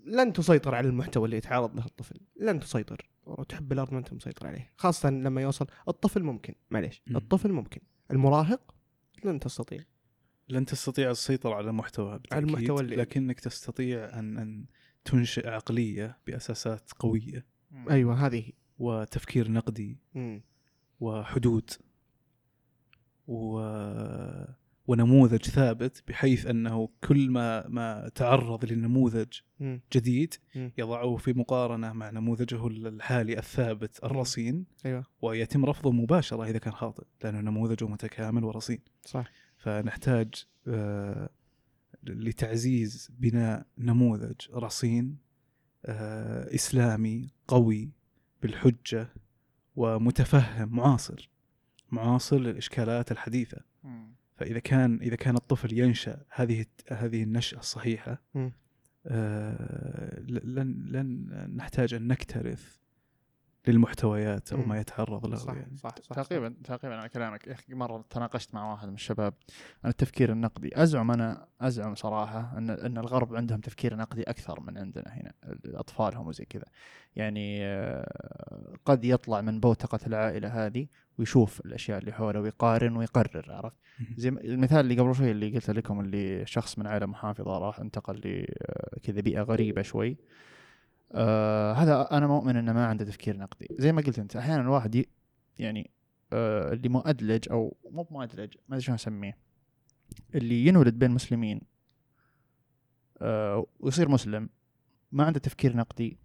لن تسيطر على المحتوى اللي يتعرض له الطفل. لن تسيطر. وتحب الأرض ما أنت مسيطر عليه. خاصة لما يوصل الطفل ممكن. معليش. الطفل ممكن. المراهق لن تستطيع. لن تستطيع السيطرة على المحتوى بالتأكيد. المحتوى اللي- لكنك تستطيع أن أن تنشئ عقلية بأساسات قوية أيوه هذه هي. وتفكير نقدي مم. وحدود و... ونموذج ثابت بحيث أنه كل ما ما تعرض لنموذج مم. جديد مم. يضعه في مقارنة مع نموذجه الحالي الثابت الرصين أيوه ويتم رفضه مباشرة إذا كان خاطئ لأنه نموذجه متكامل ورصين صح فنحتاج آه، لتعزيز بناء نموذج رصين آه، إسلامي قوي بالحجة ومتفهم معاصر معاصر للإشكالات الحديثة فإذا كان إذا كان الطفل ينشأ هذه هذه النشأة الصحيحة. آه، لن لن نحتاج أن نكترث للمحتويات أو. ما يتعرض له صح يعني. صح صح تقريبا تقريبا على كلامك. يا أخي مرة تناقشت مع واحد من الشباب عن التفكير النقدي. أزعم أنا أزعم صراحة ان أن الغرب عندهم تفكير نقدي أكثر من عندنا هنا اطفالهم وزي كذا. يعني آه، قد يطلع من بوتقة العائلة هذه ويشوف الأشياء اللي حوله ويقارن ويقرر عرفت؟ زي المثال اللي قبل شوي اللي قلت لكم اللي شخص من عائلة محافظة راح انتقل لكذا بيئة غريبة شوي. آه هذا أنا مؤمن إنه ما عنده تفكير نقدي. زي ما قلت أنت أحيانا الواحد يعني آه اللي مؤدلج أو مو بمؤدلج ما أدري شلون أسميه اللي ينولد بين مسلمين آه ويصير مسلم ما عنده تفكير نقدي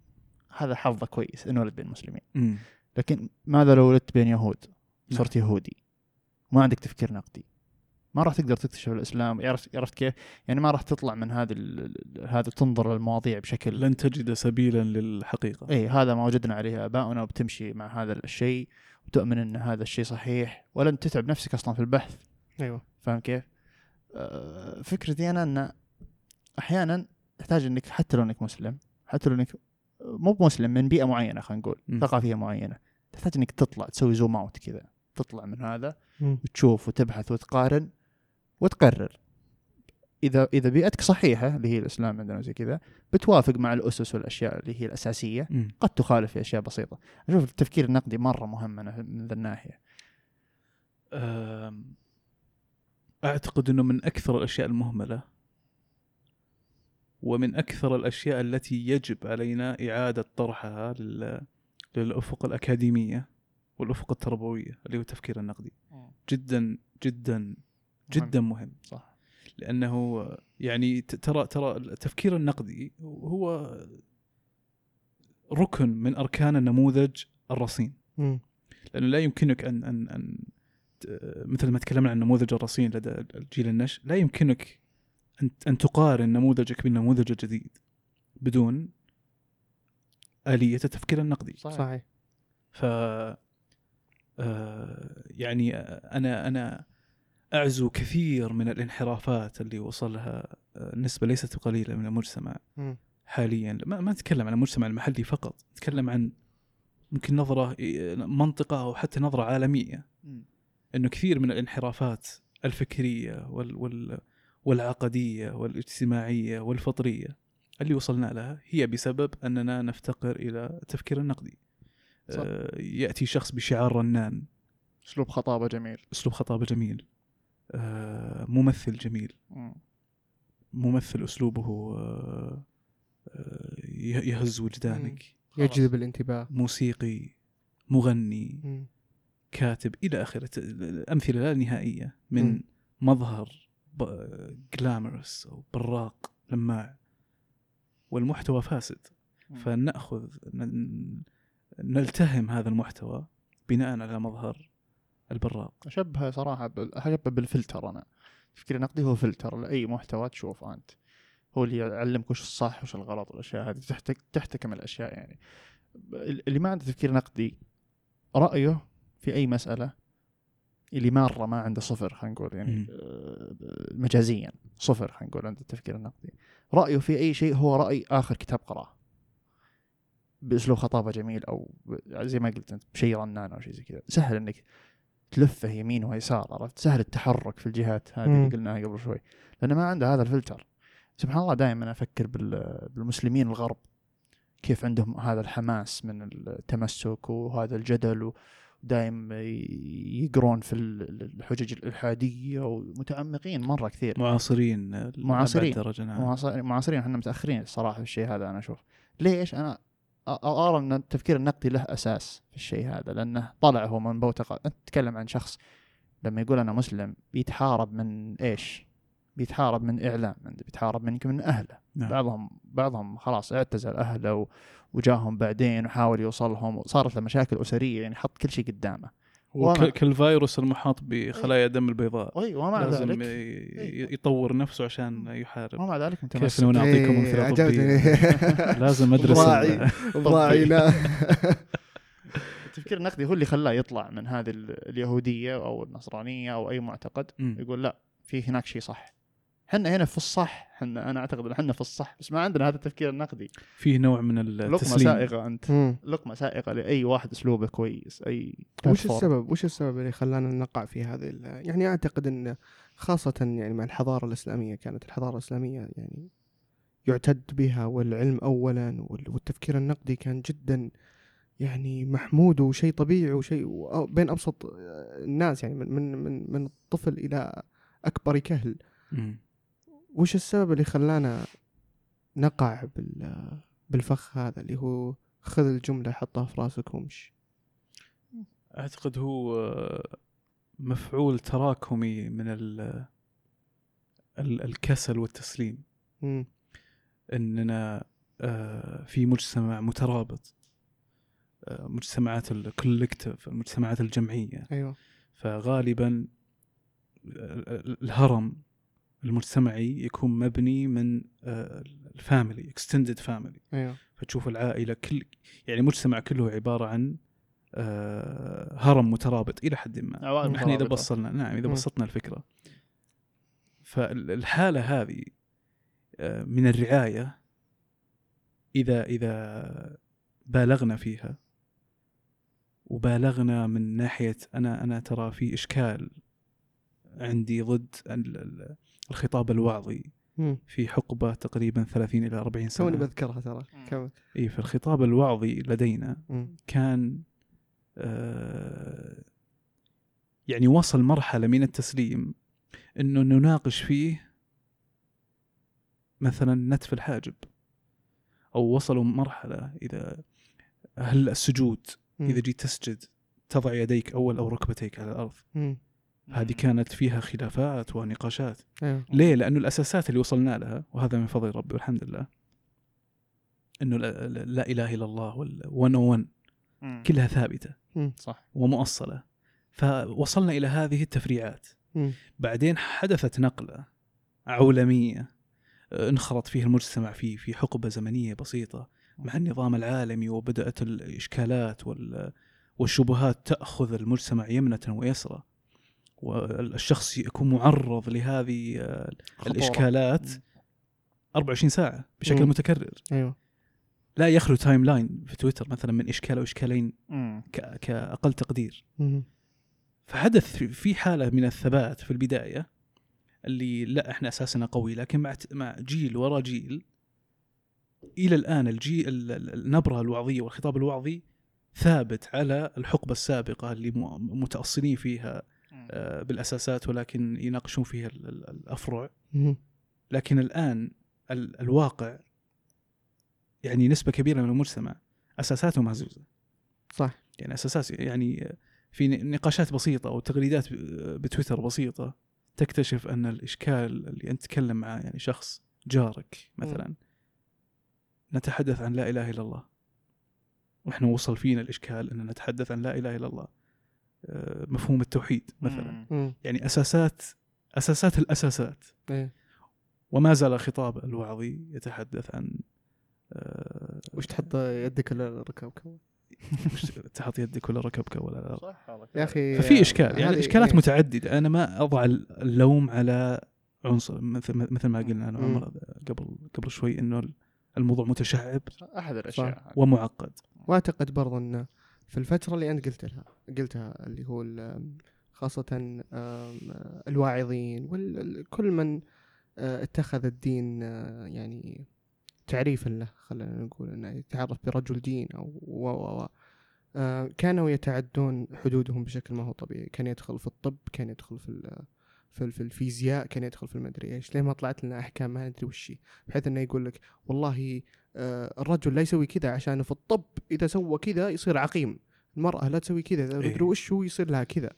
هذا حظه كويس انولد بين مسلمين. مم. لكن ماذا لو ولدت بين يهود؟ صرت يهودي. ما عندك تفكير نقدي. ما راح تقدر تكتشف الإسلام عرفت عرفت كيف؟ يعني ما راح تطلع من هذه ال- هذا تنظر للمواضيع بشكل لن تجد سبيلا للحقيقة اي هذا ما وجدنا عليه آباؤنا وبتمشي مع هذا الشيء وتؤمن إن هذا الشيء صحيح ولن تتعب نفسك أصلا في البحث أيوه فاهم كيف؟ آه، فكرتي أنا إن أحيانا تحتاج إنك حتى لو إنك مسلم حتى لو إنك مو بمسلم من بيئة معينة خلينا نقول. ثقافية معينة تحتاج إنك تطلع تسوي زوم أوت كذا تطلع من هذا. وتشوف وتبحث وتقارن وتقرر. إذا إذا بيئتك صحيحة اللي هي الإسلام عندنا زي كذا بتوافق مع الأسس والأشياء اللي هي الأساسية مم. قد تخالف في أشياء بسيطة. أشوف التفكير النقدي مرة مهم من من ذا الناحية. أعتقد إنه من أكثر الأشياء المهملة ومن أكثر الأشياء التي يجب علينا إعادة طرحها لل- للأفق الأكاديمية والأفق التربوية اللي هو التفكير النقدي. جدا جدا جدا مهم. صح. لأنه يعني ت- ترى ترى التفكير النقدي هو ركن من أركان النموذج الرصين. لأنه لا يمكنك أن أن أن مثل ما تكلمنا عن نموذج الرصين لدى الجيل النشء لا يمكنك أن أن تقارن نموذجك بالنموذج الجديد بدون آلية التفكير النقدي. صحيح. ف آه، يعني أنا أنا أعزو كثير من الانحرافات اللي وصلها آه، نسبة ليست قليلة من المجتمع مم. حاليا ما, ما نتكلم عن المجتمع المحلي فقط نتكلم عن ممكن نظرة منطقة أو حتى نظرة عالمية إنه كثير من الانحرافات الفكرية وال وال والعقدية والاجتماعية والفطرية اللي وصلنا لها هي بسبب أننا نفتقر إلى التفكير النقدي. صح. آه، يأتي شخص بشعار رنان، أسلوب خطابة جميل أسلوب خطابة جميل، ممثل جميل، ممثل أسلوبه آه، آه، يه- يهز وجدانك، يجذب الانتباه. موسيقي، مغني،. كاتب إلى آخره. امثله لا نهائية. من. مظهر جلامرس أو براق لماع. والمحتوى فاسد. فنأخذ نلتهم هذا المحتوى بناء على مظهر البراق. اشبهه صراحة بال- أشبه بالفلتر أنا. تفكير نقدي هو فلتر لأي محتوى تشوفه أنت. هو اللي يعلمك وش الصح وش الغلط والأشياء هذه. تحتك تحتكم الأشياء يعني. اللي ما عنده تفكير نقدي رأيه في أي مسألة اللي مرة ما عنده صفر خلينا نقول يعني. آه، مجازيا. صفر خلينا نقول عنده التفكير النقدي رأيه في أي شيء هو رأي آخر كتاب قراه. بأسلوب خطابة جميل أو زي ما قلت أنت بشيء رنان أو شيء زي كذا. سهل إنك تلفه يمين ويسار عرفت؟ سهل التحرك في الجهات هذه. اللي قلناها قبل شوي. لأنه ما عنده هذا الفلتر. سبحان الله دائما أفكر بال- بالمسلمين الغرب كيف عندهم هذا الحماس من التمسك وهذا الجدل ودائم يقرون في ال- الحجج الإلحادية ومتعمقين مرة كثير. معاصرين معاصرين. نعم. معاصرين. إحنا متأخرين الصراحه في الشيء هذا أنا أشوف. ليش؟ أنا أرى أن التفكير النقدي له أساس في الشيء هذا لأنه طلع هو من بوتقة انت تتكلم عن شخص لما يقول أنا مسلم بيتحارب من إيش؟ بيتحارب من إعلام بيتحارب من يمكن من أهله نعم. بعضهم بعضهم خلاص اعتزل أهله وجاهم بعدين وحاول يوصلهم وصارت له مشاكل أسرية يعني حط كل شيء قدامه هو ك- كالفيروس المحاط بخلايا الدم البيضاء. أي ومع لازم ذلك. ي- يطور نفسه عشان يحارب. ومع ذلك كيف متمسك لو نعطيكم إيه، امثله. طبية. (laughs) لازم مدرسه براعي براعينا التفكير (laughs) النقدي هو اللي خلاه يطلع من هذه ال- اليهودية أو النصرانية أو أي معتقد. مم. يقول لا في هناك شيء صح. إحنا هنا في الصح إحنا أنا أعتقد إن إحنا في الصح بس ما عندنا هذا التفكير النقدي فيه نوع من لقمة التسليم سائغة أنت مم. لقمة سائغة لأي واحد أسلوبه كويس أي وش platform. السبب وش السبب اللي خلانا نقع في هذه ال- يعني أعتقد إن خاصة يعني مع الحضارة الإسلامية كانت الحضارة الإسلامية يعني يعتد بها والعلم أولا وال- والتفكير النقدي كان جدا يعني محمود وشيء طبيعي وشيء بين أبسط الناس يعني من من من, من الطفل إلى أكبر كهل. وش السبب اللي خلانا نقع بال بالفخ هذا اللي هو خذ الجملة حطها في راسك وامشي؟ أعتقد هو آه، مفعول تراكمي من ال ال- الكسل والتسليم. مم. إننا آه، في مجتمع مترابط. آه، مجتمعات ال collective المجتمعات الجمعية. أيوه. فغالبا ال- الهرم المجتمعي يكون مبني من ال family extended family أيوه فتشوف العائلة كل يعني المجتمع كله عبارة عن آه، هرم مترابط إلى حد ما عوائل إحنا إذا. بصلنا نعم إذا. بسطنا الفكرة فالحالة هذه آه، من الرعاية إذا إذا بالغنا فيها وبالغنا من ناحية أنا أنا ترى في إشكال عندي ضد ال- ال- الخطاب الوعظي مم. في حقبة تقريبا 30 إلى 40 سنة توني بذكرها ترى. كمل اي في الخطاب الوعظي لدينا مم. كان آه يعني وصل مرحلة من التسليم إنه نناقش فيه مثلا نتف الحاجب أو وصلوا مرحلة إذا هل السجود مم. إذا جيت تسجد تضع يديك أول أو ركبتيك على الأرض مم. هذه كانت فيها خلافات ونقاشات. أيوه ليه؟ لأنه الأساسات اللي وصلنا لها وهذا من فضل ربي والحمد لله أنه لا, لا- إله إلا الله وال 101 مم. كلها ثابتة. صح. ومؤصلة. فوصلنا إلى هذه التفريعات. مم. بعدين حدثت نقلة عولمية آه، انخرط فيه المجتمع في في حقبة زمنية بسيطة مع النظام العالمي وبدأت الإشكالات وال والشبهات تأخذ المجتمع يمنة ويسرى. والشخص يكون معرض لهذه آه، خطورة. الإشكالات 24 ساعة بشكل مم. متكرر أيوه لا يخلو timeline في تويتر مثلا من إشكال أو إشكالين مم. ك- كأقل تقدير مم. فحدث في- حالة من الثبات في البداية اللي لا إحنا أساسنا قوي لكن مع مع جيل ورا جيل إلى الآن الجيل ال- ال- النبرة الوعظية والخطاب الوعظي ثابت على الحقبة السابقة اللي متأصلين فيها بالأساسات ولكن يناقشون فيها ال- ال- الأفرع. لكن الآن ال- الواقع يعني نسبة كبيرة من المجتمع اساساته مهزوزة. صح. يعني أساس يعني في نقاشات بسيطة أو تغريدات بتويتر بسيطة تكتشف أن الإشكال اللي أنت تتكلم مع يعني شخص جارك مثلا نتحدث عن لا إله إلا الله. وإحنا وصل فينا الإشكال أن نتحدث عن لا إله إلا الله. آه، مفهوم التوحيد مثلا. مم. يعني أساسات أساسات الأساسات. إيه. وما زال الخطاب الوعظي يتحدث عن آه، وش تحط يدك ولا ركبك؟ وش تحط يدك ولا ركبك ولا لا؟ صح والله. يا أخي ففي إشكال. يعني الإشكالات إيه. متعددة. أنا ما أضع اللوم على عنصر. مثل مثل ما قلنا أنا مم. وعمر قبل قبل شوي إنه الموضوع متشعب أحد الأشياء. ومعقد. وأعتقد برضو ان في الفترة اللي أنت قلت لها قلتها اللي هو خاصة الواعظين وكل من آه، اتخذ الدين آه، يعني تعريفا له خلينا نقول إنه يتعرف برجل دين أو و و و. آه، كانوا يتعدون حدودهم بشكل ما هو طبيعي. كان يدخل في الطب كان يدخل في في في الفيزياء كان يدخل في المدري إيش. لين ما طلعت لنا أحكام؟ ما ندري وش بحيث إنه يقول لك والله الرجل لا يسوي كذا عشان في الطب إذا سوى كذا يصير عقيم المرأة لا تسوي كذا إذا إيه. مدري وش هو يصير لها كذا.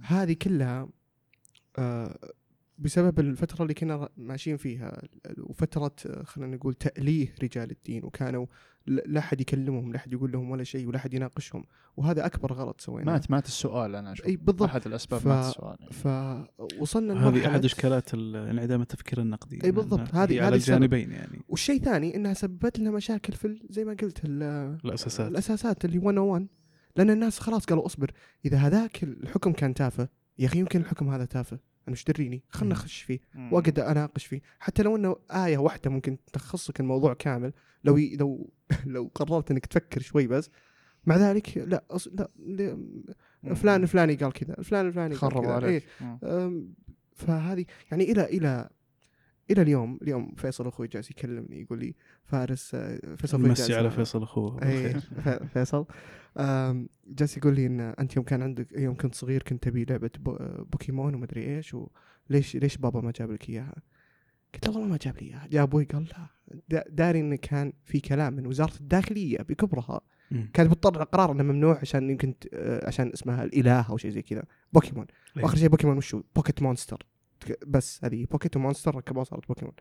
هذه كلها آه، بسبب الفترة اللي كنا ماشيين فيها وفترة آه، خلينا نقول تأليه رجال الدين وكانوا لا أحد يكلمهم لا أحد يقول لهم ولا شيء ولا أحد يناقشهم. وهذا أكبر غلط سويناه. مات مات السؤال أنا أشوف. أي بالضبط. أحد الأسباب ف- مات السؤال يعني. فوصلنا هذه أحد إشكالات ال- انعدام التفكير النقدي. أي بالضبط، إنها هذه- على. الجانبين يعني. والشيء ثاني إنها سببت لنا مشاكل في زي ما قلت ال- الأساسات. الأساسات اللي 101 لأن الناس خلاص قالوا اصبر إذا هذاك الحكم كان تافه يا أخي يمكن الحكم هذا تافه. أنا إيش دريني خلنا. نخش فيه. وأقعد أناقش فيه حتى لو إنه آية واحدة ممكن تخصك الموضوع كامل لو ي... لو (laughs) لو قررت إنك تفكر شوي بس مع ذلك لا أص... لا ل- مم. فلان الفلاني قال كذا الفلان الفلاني قال كذا إيه. فهذه يعني إلى إلى إلى اليوم اليوم فيصل أخوي جالس يكلمني يقول لي فارس آه، فيصل مسي على فيصل أخوه اي (laughs) فيصل. جالس يقول لي إن أنت يوم كان عندك يوم كنت صغير كنت تبي لعبة بو- بوكيمون ومدري إيش وليش ليش بابا ما جاب لك إياها؟ قلت له والله ما جاب لي إياها. جاء أبوي قال لا دا- داري انه كان في كلام من وزارة الداخلية بكبرها. كانت بتطلع قرار إنه ممنوع عشان يمكن آه، عشان اسمها الإله أو شيء زي كذا. بوكيمون. إيه. واخر شيء بوكيمون وشو pocket monster بس هذه pocket و monster ركبوها صارت بوكيمون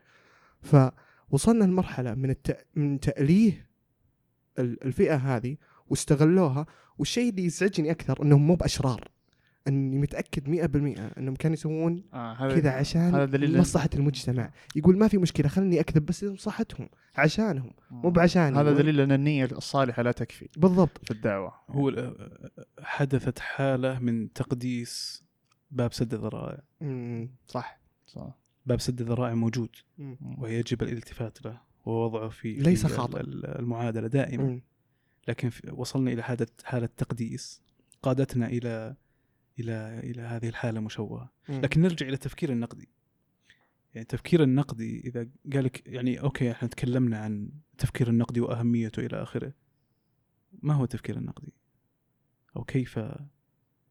فوصلنا لمرحلة من الت... من تأليه ال- الفئة هذه واستغلوها. والشيء اللي يزعجني أكثر إنهم مو بأشرار. إني متأكد 100% إنهم كانوا يسوون آه هذا كذا عشان هذا دليل مصلحه المجتمع. يقول ما في مشكلة خلني أكذب بس لمصلحتهم عشانهم مو بعشان هذا دليل إن النية الصالحة لا تكفي بالضبط. في الدعوة. هو ال- حدثت حالة من تقديس باب سد الذرائع. صح. صح. باب سد الذرائع موجود. مم. ويجب الالتفات له. ووضعه في ليس في خاطئ. ال- المعادلة دائما. مم. لكن وصلنا إلى حاله حالة تقديس. قادتنا إلى إلى إلى هذه الحالة المشوهه. لكن نرجع إلى التفكير النقدي. يعني التفكير النقدي إذا قالك يعني أوكي إحنا تكلمنا عن التفكير النقدي وأهميته إلى آخره. ما هو التفكير النقدي؟ أو كيف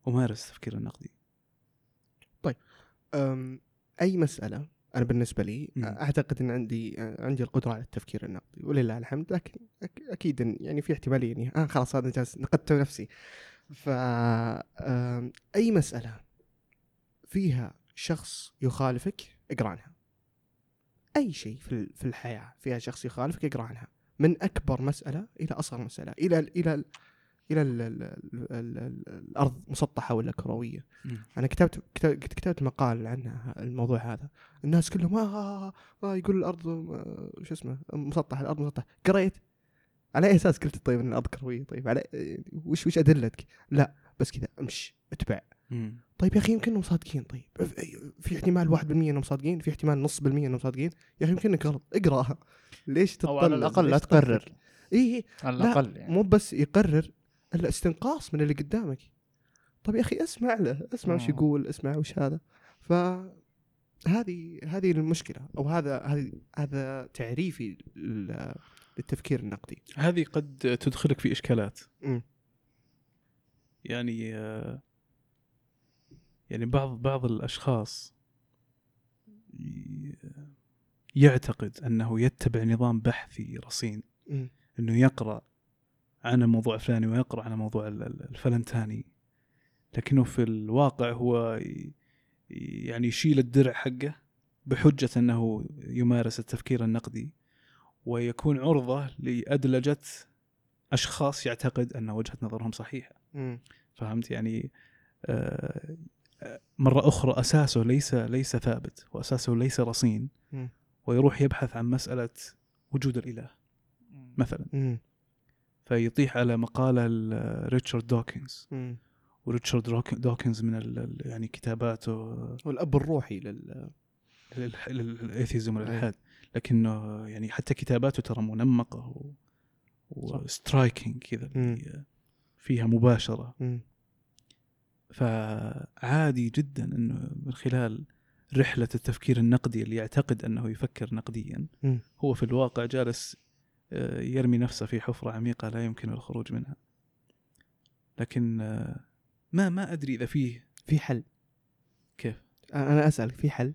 أمارس التفكير النقدي؟ أي مسألة أنا بالنسبة لي. أعتقد إن عندي عندي القدرة على التفكير النقدي ولله الحمد لكن أكيد يعني في احتمالية إني آه خلاص هذا جالس نقدت نفسي. ف أي مسألة فيها شخص يخالفك اقرا عنها أي شيء في في الحياة فيها شخص يخالفك اقرا عنها من أكبر مسألة إلى أصغر مسألة. إلى ال إلى ال إلى ال ال ال ال ال الأرض مسطحة ولا كروية. أنا كتبت كتبت, كتبت مقال عن الموضوع هذا. الناس كلهم آه, آه, آه يقول الأرض آه شو اسمه مسطح الأرض مسطح قريت؟ على أي أساس قلت طيب إن الأرض كروية؟ طيب على وش وش أدلتك؟ لا بس كذا أمشي أتبع. مم. طيب يا أخي يمكن إنهم صادقين. طيب في احتمال 1% إنهم صادقين في احتمال نص بالمية إنهم صادقين. يا أخي يمكن إنك غلط. اقرأها. ليش تطلع أو على الأقل لا تقرر؟ اي إي على لا، الأقل يعني. مو بس يقرر الا استنقاص من اللي قدامك طيب يا أخي اسمع له اسمع وش مم. يقول اسمع وش هذا ف هذه هذه المشكلة أو هذا هذه هذا تعريفي لل- للتفكير النقدي هذه قد تدخلك في إشكالات مم. يعني آه، يعني بعض بعض الأشخاص يعتقد أنه يتبع نظام بحثي رصين مم. أنه يقرأ عن الموضوع الفلاني ويقرأ عن ال- الفلنتاني لكنه في الواقع هو يعني يشيل الدرع حقه بحجة أنه يمارس التفكير النقدي ويكون عرضة لأدلجة أشخاص يعتقد أن وجهة نظرهم صحيحة مم. فهمت يعني آه، مرة أخرى أساسه ليس ليس ثابت وأساسه ليس رصين مم. ويروح يبحث عن مسألة وجود الإله مثلا مم. فيطيح على مقالة ل- ريتشارد دوكنز مم. وريتشارد دوكنز من ال- يعني كتاباته والأب الروحي لل لل atheism أي. والإلحاد لكنه يعني حتى كتاباته ترى منمقة و... و striking كذا. فيها مباشرة مم. فعادي جدا إنه من خلال رحلة التفكير النقدي اللي يعتقد أنه يفكر نقديا مم. هو في الواقع جالس يرمي نفسه في حفرة عميقة لا يمكن الخروج منها. لكن آه، ما ما أدري إذا فيه. في حل. كيف؟ أنا أسألك في حل؟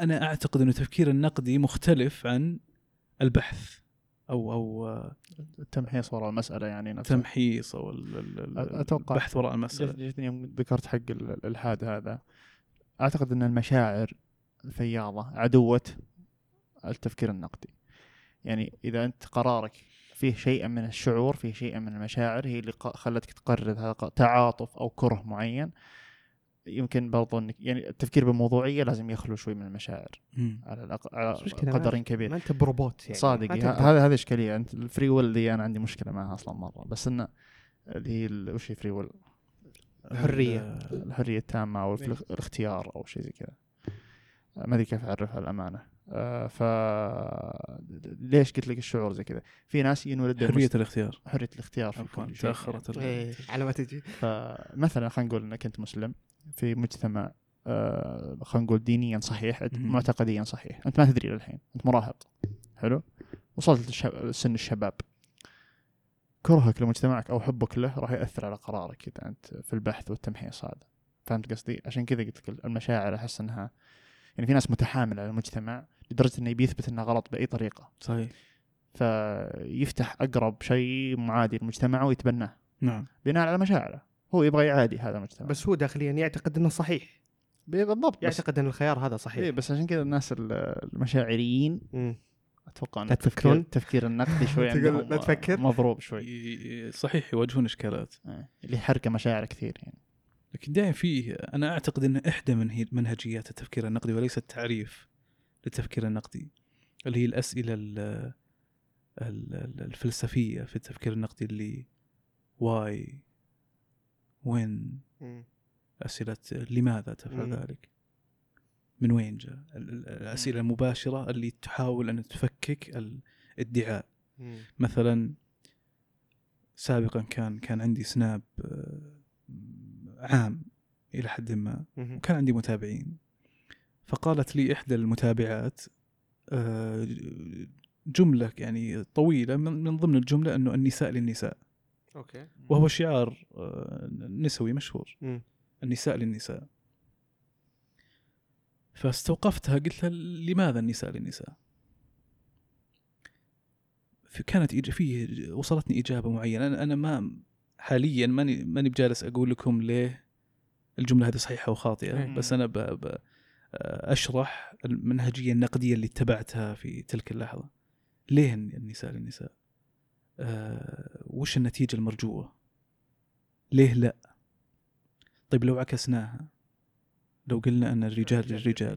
أنا أعتقد ان التفكير النقدي مختلف عن البحث أو أو آه، التمحيص وراء المسألة يعني نفسها. تمحيص أو ال- ال- ال- أتوقع- البحث وراء المسألة. جتني يوم ذكرت حق ال- الالحاد هذا. أعتقد إن المشاعر الفياضة عدوة التفكير النقدي. يعني إذا أنت قرارك فيه شيء من الشعور فيه شيء من المشاعر هي اللي خلتك تقرر هذا تعاطف أو كره معين يمكن برضو انك يعني التفكير بموضوعيه لازم يخلو شوي من المشاعر مم. على الأق... على قدر ما- كبير ما أنت بروبوت يعني صادق. هذا هذا إشكالية أنت ال free will دي أنا عندي مشكلة معها أصلا مرة بس إنه اللي هي وش هي free will؟ حرية. ال- الحرية التامة أو الفل- الاختيار أو شيء زي كذا ما أدري كيف أعرفها الامانه ف ليش قلت لك الشعور زي كذا؟ في ناس ينولد حرية الاختيار. حرية الاختيار في كل شيء. تأخرت إيه، (laughs) على ما تجي. فمثلا خلينا نقول إنك أنت مسلم في مجتمع آه خلينا نقول دينيا صحيح. معتقديا صحيح. أنت ما تدري للحين أنت مراهق. حلو؟ وصلت للشب- سن الشباب. كرهك لمجتمعك أو حبك له راح يأثر على قرارك إذا أنت في البحث والتمحيص هذا. فهمت قصدي؟ عشان كذا قلت لك المشاعر أحس إنها يعني في ناس متحامله على المجتمع لدرجة إنه بيثبت إنه غلط بأي طريقة. صحيح. فيفتح أقرب شيء معادي لمجتمعه ويتبناه. نعم. بناء على مشاعره. هو يبغى يعادي هذا المجتمع. بس هو داخليا يعتقد إنه صحيح. بالضبط بس يعتقد إن الخيار هذا صحيح. إيه بس عشان كذا الناس ال- المشاعريين مم. أتوقع إن التفكير؟ التفكير النقدي شوي (laughs) عندهم لا تفكر؟ مضروب شوي. صحيح يواجهون إشكالات. إيه. اللي يحرق مشاعر كثير يعني. لكن دائما فيه أنا أعتقد إن إحدى من هي منهجيات التفكير النقدي وليس التعريف للتفكير النقدي اللي هي الأسئلة ال- ال- ال- الفلسفية في التفكير النقدي اللي واي وين. أسئلة لماذا تفعل مم. ذلك من وين جاء ال- ال- الأسئلة المباشرة اللي تحاول أن تفكك الادعاء مم. مثلا سابقا كان كان عندي سناب آه، عام إلى حد ما. وكان عندي متابعين. فقالت لي إحدى المتابعات آه، جملة يعني طويلة من من ضمن الجملة أنه النساء للنساء. أوكي. وهو شعار آه، نسوي مشهور. النساء للنساء. فاستوقفتها قلت لها لماذا النساء للنساء؟ كانت فيه وصلتني إجابة معينة. أنا ما حاليا ماني ماني بجالس أقول لكم ليه الجملة هذه صحيحة أو خاطئه إيه. بس أنا ب ب أشرح المنهجية النقدية اللي اتبعتها في تلك اللحظة. ليه النساء للنساء؟ آه وش النتيجة المرجوة؟ ليه لا؟ طيب لو عكسناها لو قلنا أن الرجال للرجال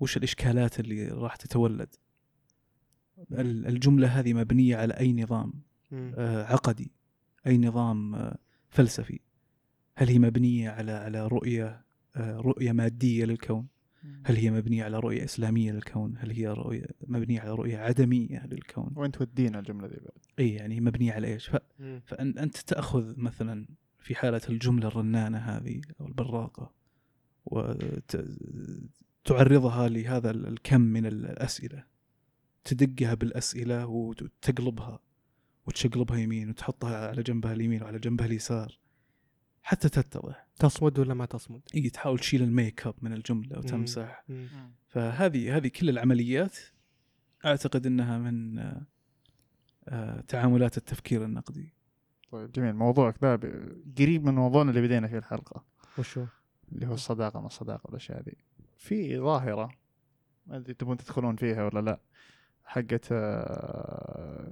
وش الإشكالات اللي راح تتولد؟ ال- الجملة هذه مبنية على أي نظام. آه، عقدي. أي نظام آه، فلسفي؟ هل هي مبنية على على رؤية آه، رؤية مادية للكون؟ هل هي مبنية على رؤية إسلامية للكون؟ هل هي رؤية مبنية على رؤية عدمية للكون؟ وين تودينا الجملة ذي بعد. إي يعني مبنية على إيش؟ ف... مم. فأنت تأخذ مثلا في حالة الجملة الرنانة هذه أو البراقة وتعرضها لهذا ال- الكم من الأسئلة تدقها بالأسئلة وتقلبها وتشقلبها يمين وتحطها على جنبها اليمين وعلى جنبها اليسار. حتى تتضح. تصمد ولا ما تصمد؟ إي تحاول تشيل الميك اب من الجملة وتمسح. مم. فهذه هذه كل العمليات أعتقد أنها من آه، تعاملات التفكير النقدي. طيب جميل. موضوعك ذا قريب من موضوعنا اللي بدينا فيه الحلقة. وشو؟ اللي هو الصداقة ما الصداقة والأشياء ذي. في ظاهرة ما أدري تبون تدخلون فيها ولا لا. حقت آه،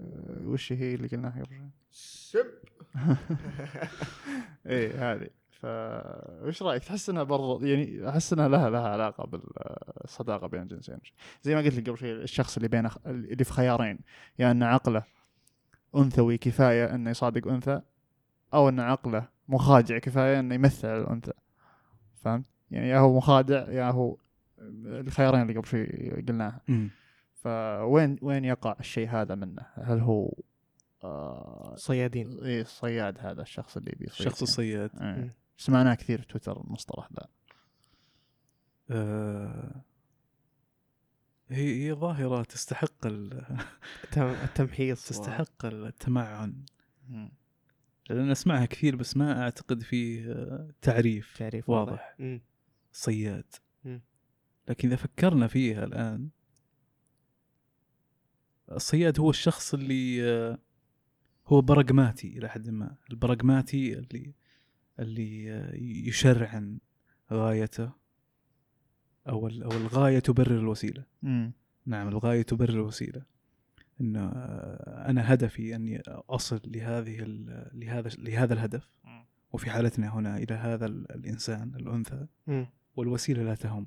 وش هي اللي قلناها قبل شوي؟ سب. (laughs) إيه هذه. ف وش رأيك؟ تحس إنها برضو يعني أحس إنها لها لها علاقة بالصداقة بين الجنسين زي ما قلت لك قبل شوي الشخص اللي بين اللي في خيارين يا أن عقله أنثوي كفاية انه يصادق أنثى أو أن عقله مخادع كفاية انه يمثل على الأنثى. فهمت؟ يعني يا هو مخادع يا هو الخيارين اللي قبل شوي قلناها. فوين وين يقع الشيء هذا منه؟ هل هو آه صيادين إيه الصياد هذا الشخص اللي بيصيد الشخص الصياد إيه. سمعناه كثير في تويتر المصطلح ذا آه هي هي ظاهرة تستحق ال- (laughs) التم- التمحيص تستحق التمعن. لأن أسمعها كثير بس ما أعتقد فيه آه، تعريف تعريف واضح. مم. صياد. لكن إذا فكرنا فيها الآن الصياد هو الشخص اللي آه، هو براغماتي إلى حد ما البراغماتي اللي اللي آه، يشرعن غايته أو ال- أو الغاية تبرر الوسيلة مم. نعم الغاية تبرر الوسيلة إنه آه، أنا هدفي أني أصل لهذه لهذا لهذا الهدف. وفي حالتنا هنا إلى هذا ال- الإنسان الأنثى مم. والوسيلة لا تهم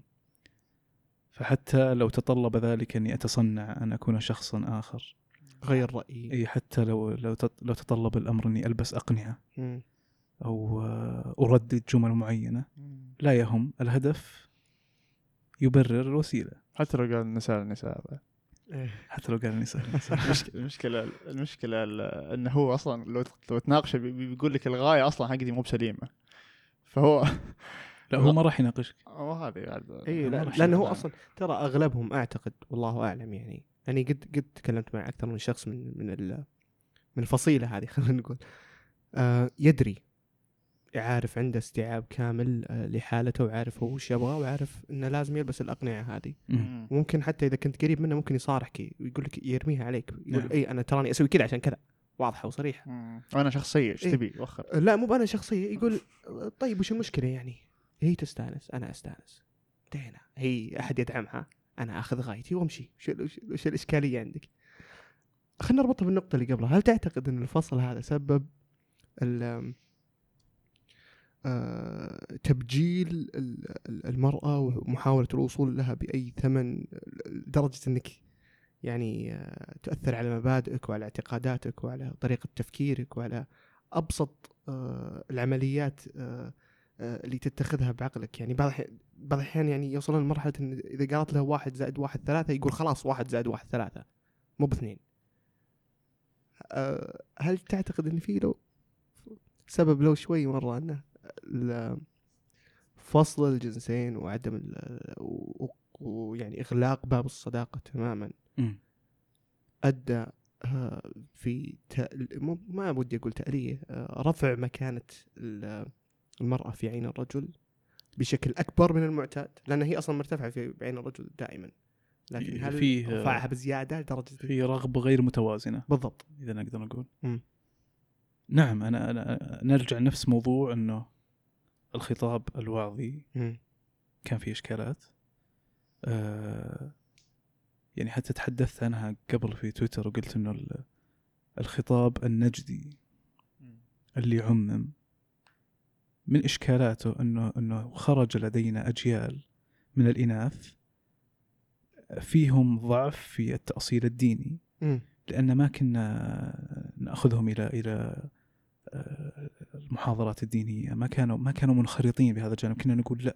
فحتى لو تطلب ذلك أني أتصنع أن أكون شخصا آخر. غير رأيي. إي حتى لو لو لو تطلب الأمر أني ألبس أقنعة. أو آه، أردد جمل معينة. لا يهم. الهدف يبرر الوسيلة. حتى لو قال النساء النساء. إيه. حتى لو قال (laughs) النساء. المشكلة المشكلة المشكلة ال- إنه هو أصلا لو لو تناقشه بي- بيقول لك الغاية أصلا حقتي مو بسليمة. فهو (laughs) لا هو ما راح يناقشك هو هذه بعد اي لا لأنه هو. أصلا ترى أغلبهم أعتقد والله أعلم يعني يعني قد قد تكلمت مع أكثر من شخص من من ال- من الفصيلة هذه (laughs) خلينا نقول آه يدري عارف عنده استيعاب كامل آه لحالته وعارف هو وش يبغى وعارف إنه لازم يلبس الأقنعة هذه مم. وممكن حتى إذا كنت قريب منه ممكن يصارحك ويقول لك يرميها عليك يقول نعم. اي أنا تراني أسوي كذا عشان كذا واضحة وصريحة مم. وأنا شخصية إيش إيه. تبي وخر لا مو بأنا شخصية يقول طيب وش المشكلة يعني؟ هي تستانس أنا أستانس. انتهينا هي أحد يدعمها. أنا أخذ غايتي وأمشي. وش, الإشكالية عندك؟ خلينا نربطها بالنقطة اللي قبلها. هل تعتقد إن الفصل هذا سبب آه، تبجيل ال- ال- المرأة ومحاولة الوصول لها بأي ثمن لدرجة أنك يعني آه، تؤثر على مبادئك وعلى اعتقاداتك وعلى طريقة تفكيرك وعلى أبسط آه، العمليات آه، اللي تتخذها بعقلك يعني بعض بعض الأحيان يعني يوصلون لمرحلة إن إذا قالت له واحد زائد واحد ثلاثة يقول خلاص واحد زائد واحد ثلاثة مو باثنين آه، هل تعتقد إن في له سبب لو شوي مرة إنه فصل الجنسين وعدم ويعني إغلاق باب الصداقة تماما. أدى آه، في تأل... ما ودي أقول تألية آه، رفع مكانة ال- المرأة في عين الرجل بشكل أكبر من المعتاد لأن هي أصلا مرتفعة في بعين الرجل دائما. لكن هل فيه- رفعها بزيادة لدرجة في رغبة غير متوازنة؟ بالضبط. إذا نقدر نقول. مم. نعم أنا أنا نرجع لنفس موضوع إنه الخطاب الوعظي مم. كان فيه إشكالات. آه يعني حتى تحدثت عنها قبل في تويتر وقلت إنه ال- الخطاب النجدي اللي عمم من إشكالاته انه أنه خرج لدينا أجيال من الإناث فيهم ضعف في التأصيل الديني. لأن ما كنا نأخذهم إلى إلى آه، المحاضرات الدينية. ما كانوا ما كانوا منخرطين بهذا الجانب. كنا نقول لا.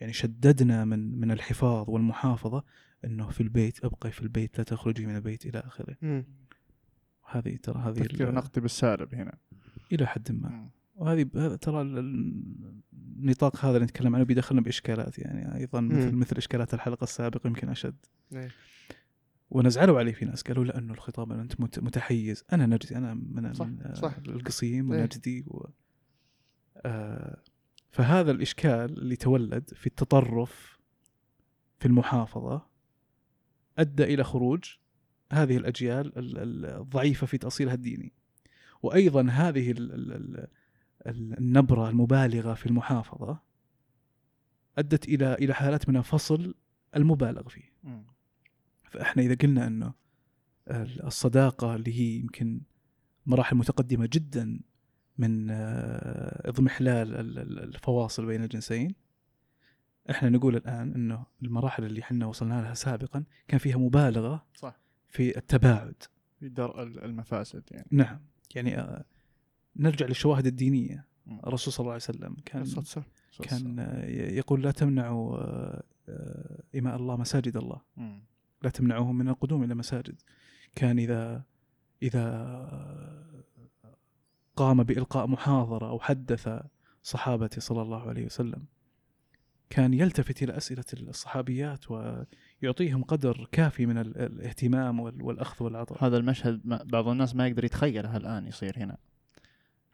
يعني شددنا من من الحفاظ والمحافظة أنه في البيت ابقي في البيت لا تخرجي من البيت إلى آخره. مم. هذه ترى هذه تفكير نقدي بالسالب هنا. إلى حد ما. مم. وهذه ترى ال- ال- النطاق هذا اللي نتكلم عنه بيدخلنا بإشكالات يعني أيضا مثل. مثل إشكالات الحلقة السابقة يمكن أشد إيه. ونزعلوا عليه في ناس قالوا لا إنه الخطاب أنت مت- متحيز أنا نجدي أنا من صح، من صح. القصيم إيه. ونجدي و آه فهذا الإشكال اللي تولد في التطرف في المحافظة أدى إلى خروج هذه الأجيال ال- ال- الضعيفة في تأصيلها الديني وأيضا هذه ال- ال- ال- ال- النبرة المبالغة في المحافظة أدت إلى إلى حالات من الفصل المبالغ فيه. مم. فإحنا إذا قلنا انه الصداقة اللي هي يمكن مراحل متقدمة جدا من آه، اضمحلال ال- ال- الفواصل بين الجنسين إحنا نقول الآن انه المراحل اللي إحنا وصلنا لها سابقا كان فيها مبالغة صح. في التباعد. في درء ال- المفاسد يعني. نعم. يعني آه، نرجع للشواهد الدينية. الرسول صلى الله عليه وسلم كان صح. كان يقول لا تمنعوا آه، إماء الله مساجد الله. لا تمنعوهم من القدوم إلى المساجد كان إذا إذا قام بإلقاء محاضرة أو حدث صحابته صلى الله عليه وسلم كان يلتفت إلى أسئلة الصحابيات ويعطيهم قدر كافي من ال- الاهتمام وال- والأخذ والعطاء هذا المشهد بعض الناس ما يقدر يتخيله الآن يصير هنا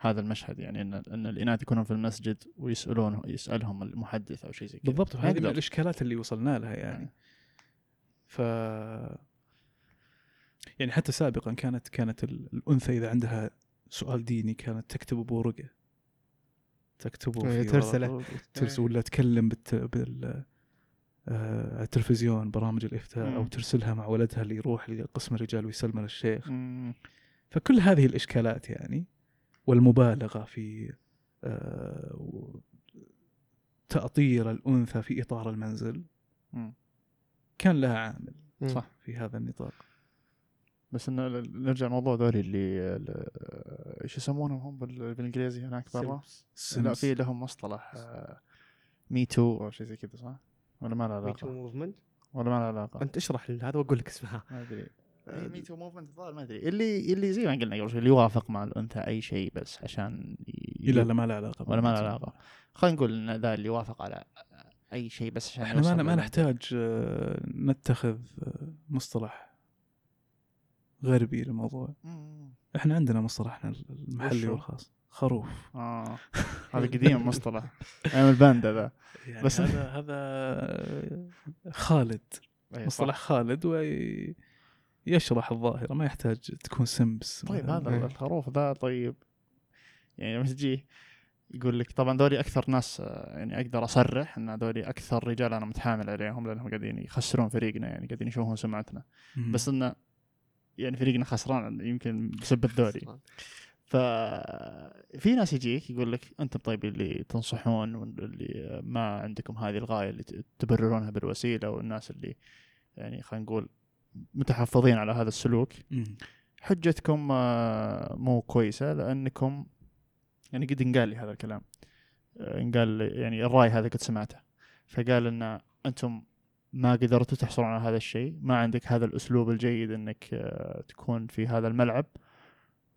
هذا المشهد يعني إن إن الإناث يكونون في المسجد ويسالون يسألهم المحدث أو شيء زي كذا بالضبط هذه من. الإشكالات اللي وصلنا لها يعني ف يعني حتى سابقا كانت كانت ال- الأنثى إذا عندها سؤال ديني كانت تكتب بورقة تكتبه في ترسلة. ترسل ولا تكلم بالت... بال آه، على التلفزيون برامج الإفتاء أو مم. ترسلها مع ولدها اللي يروح لقسم الرجال ويسلم للشيخ مم. فكل هذه الإشكالات يعني والمبالغة في آه، تأطير الأنثى في إطار المنزل. كان لها عامل. صح. في هذا النطاق بس انه ال- نرجع لموضوع ذولي اللي ال- إيش يسمونهم هم بال- بالإنجليزي هناك برا؟ لا في لهم مصطلح Me Too أو شيء زي كذا صح؟ ولا ما له Me Too علاقه؟ movement ولا ما له علاقة؟ أنت اشرح هذا وأقول لك اسمها ما أدري Me Too movement الظاهر ما أدري. اللي اللي زي ما قلنا قبل شوي اللي يوافق مع الانثى أي شيء بس عشان ي- لا لا ما له علاقة ولا ما له علاقة. خلينا نقول إن ذا اللي يوافق على أي شيء بس عشان إحنا ما ما. نحتاج آه، نتخذ آه، مصطلح غربي للموضوع. إحنا عندنا مصطلحنا المحلي؟ والخاص. خروف. آه. (laughs) هذا قديم مصطلح. أيام الباندا ذا. يعني بس- هذا هذا آه، خالد. أي مصطلح. خالد ويشرح الظاهرة ما يحتاج تكون سمبس طيب. هذا الخروف ذا طيب. يعني لما تجي يقول لك طبعا ذولي أكثر ناس آه، يعني أقدر أصرح إن ذولي أكثر رجال أنا متحامل عليهم لأنهم قاعدين يخسرون فريقنا يعني قاعدين يشوفون سمعتنا. مم. بس انه يعني فريقنا خسران يمكن بسبب (laughs) ذولي. ففي ناس يجيك يقول لك أنتم طيب اللي تنصحون واللي ما عندكم هذه الغاية اللي تبررونها بالوسيلة والناس اللي يعني خلينا نقول متحفظين على هذا السلوك. حجتكم آه، مو كويسة لأنكم يعني قد انقال لي هذا الكلام. آه، انقال يعني الرأي هذا قد سمعته. فقال إن أنتم ما قدرتوا تحصلون على هذا الشيء ما عندك هذا الأسلوب الجيد إنك آه، تكون في هذا الملعب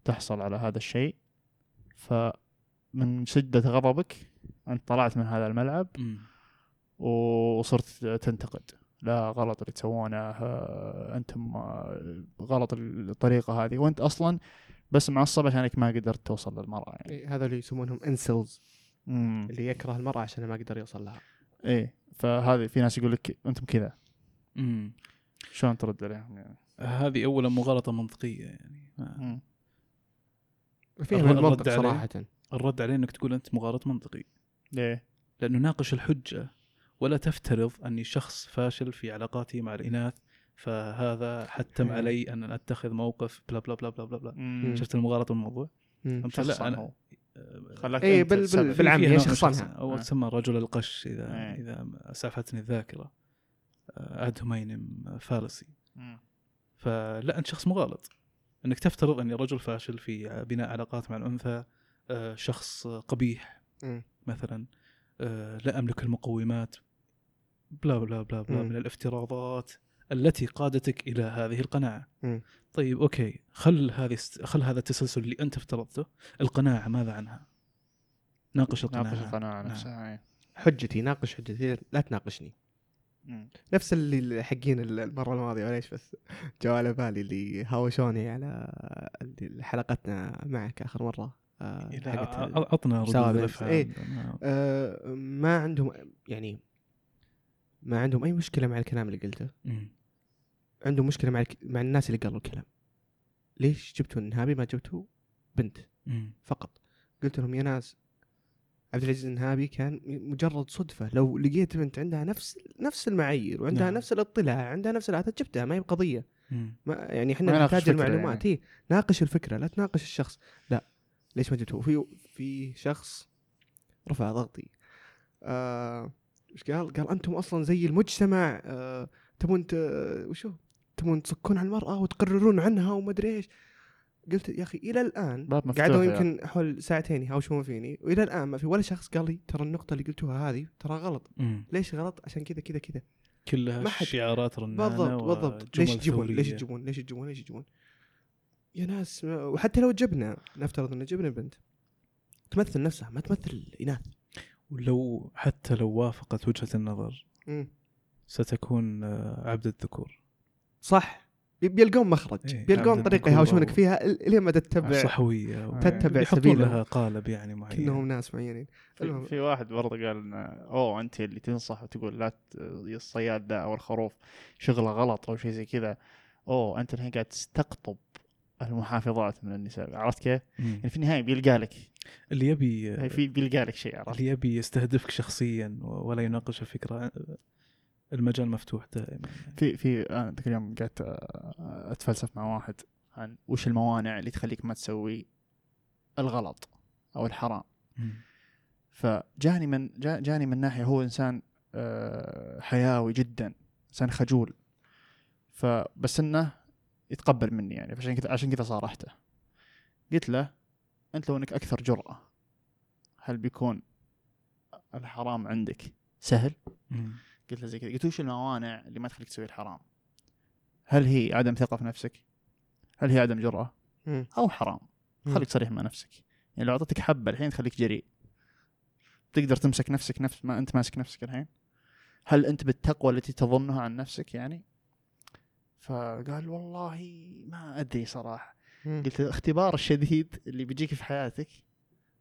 تحصل على هذا الشيء. فمن شدة غضبك أنت طلعت من هذا الملعب. وصرت تنتقد. لا غلط اللي تسوونه آه، أنتم آه، غلط الطريقة هذه وأنت أصلا بس معصب عشانك ما قدرت توصل للمرأة يعني إيه، هذا اللي يسمونهم انسلز مم. اللي يكره المرأة عشان ما قدر يوصل لها إيه فهذه في ناس يقول لك أنتم كذا مم. شلون ترد عليهم يعني هذه اولا مغالطة منطقية يعني ما-. فيها الرد من المنطق. صراحة الرد عليه إنك تقول أنت مغالط منطقي ليه؟ لأنه ناقش الحجة ولا تفترض أني شخص فاشل في علاقاتي مع الإناث فهذا حتم مم. علي أن أتخذ موقف بلا بلا بلا بلا بلا, بلا. مم. شفت المغالطة بالموضوع؟ مم. لا أنا هو. خلاك أنت بال- بال- تسبب. في العام فيها هي شخصنها. أو آه. تسمى رجل القش إذا إيه. إذا اسعفتني الذاكرة آه، اد همينم فارسي مم. فلا أنت شخص مغالط أنك تفترض أني رجل فاشل في بناء علاقات مع الأنثى آه، شخص قبيح مم. مثلا آه، لا أملك المقومات بلا بلا بلا بلا مم. من الافتراضات التي قادتك إلى هذه القناعة مم. طيب okay خل هذه است- خل هذا التسلسل اللي أنت افترضته القناعة ماذا عنها ناقش القناعة ناقش القناعة نعم. نفسها إيه. حجتي ناقش حجتي لا تناقشني مم. نفس اللي حقين المرة الماضية وليش بس جو على بالي اللي هاوشوني على اللي حلقتنا معك آخر مرة آه، عطنا ردود إيه. نعم. آه، ما عندهم يعني ما عندهم أي مشكلة مع الكلام اللي قلته مم. عندهم مشكلة مع الك... مع الناس اللي قالوا الكلام ليش جبتوا النهابي ما جبتوا بنت مم. فقط قلت لهم يا ناس عبد العزيز النهابي كان مجرد صدفة لو لقيت بنت عندها نفس نفس المعايير وعندها نعم. نفس الاطلاع عندها نفس العادات جبتها ما هي بقضية مم. ما يعني إحنا نحتاج المعلومات يعني. يعني. ناقش الفكرة لا تناقش الشخص لا ليش ما جبته في في شخص رفع ضغطي آه إيش قال؟ قال أنتم أصلا زي المجتمع آه تبون. وشو؟ تبون تصكون على المرأة وتقررون عنها وما أدري إيش قلت يا أخي إلى الآن قعدوا يمكن حول ساعتين يهاوشون فيني وإلى الآن ما في ولا شخص قال لي ترى النقطة اللي قلتوها هذه ترى غلط مم. ليش غلط؟ عشان كذا كذا كذا كلها ما حد- شعارات رنانة بالضبط بالضبط ليش تجيبون ليش. تجيبون ليش تجيبون ليش تجيبون يا ناس وحتى لو جبنا نفترض ان جبنا بنت تمثل نفسها ما تمثل الإناث ولو حتى لو وافقت وجهة النظر مم. ستكون آه، عبد الذكور. صح. يب- يلقون مخرج. إيه، يلقون عبد طريقة يهاوشونك فيها ال- لين ما تتبع. صحوية و- تتبع سبيلهم. لها قالب يعني معين. كأنهم ناس معينين. في, المهم. في واحد برضه قال إن أوه أنت اللي تنصح وتقول لا الصياد ده أو الخروف شغله غلط أو شيء زي كذا. أوه أنت الحين قاعد تستقطب المحافظات من النساء عرفت كيف؟ يعني في النهاية بيلقى لك. اللي يبي يعني في بيلقى لك شيء عرفت؟ اللي يبي يستهدفك شخصيا ولا يناقش الفكرة المجال مفتوح دائما. في في أنا ذاك اليوم قعدت آه، أتفلسف مع واحد عن وش الموانع اللي تخليك ما تسوي الغلط أو الحرام. فجاني من جا- جاني من ناحية هو إنسان آه، حيوي جدا إنسان خجول. فبس إنه يتقبل مني يعني عشان كذا عشان كذا صارحته قلت له أنت لو إنك أكثر جرأة هل بيكون الحرام عندك سهل؟ مم. قلت له زي كذا قلت وش الموانع اللي ما تخليك تسوي الحرام؟ هل هي عدم ثقة في نفسك؟ هل هي عدم جرأة؟ مم. أو حرام؟ خليك صريح مع نفسك يعني لو أعطيتك حبة الحين تخليك جريء تقدر تمسك نفسك نفس ما أنت ماسك نفسك الحين هل أنت بالتقوى التي تظنها عن نفسك يعني فقال والله ما أدري صراحة. مم. قلت الاختبار الشديد اللي بيجيك في حياتك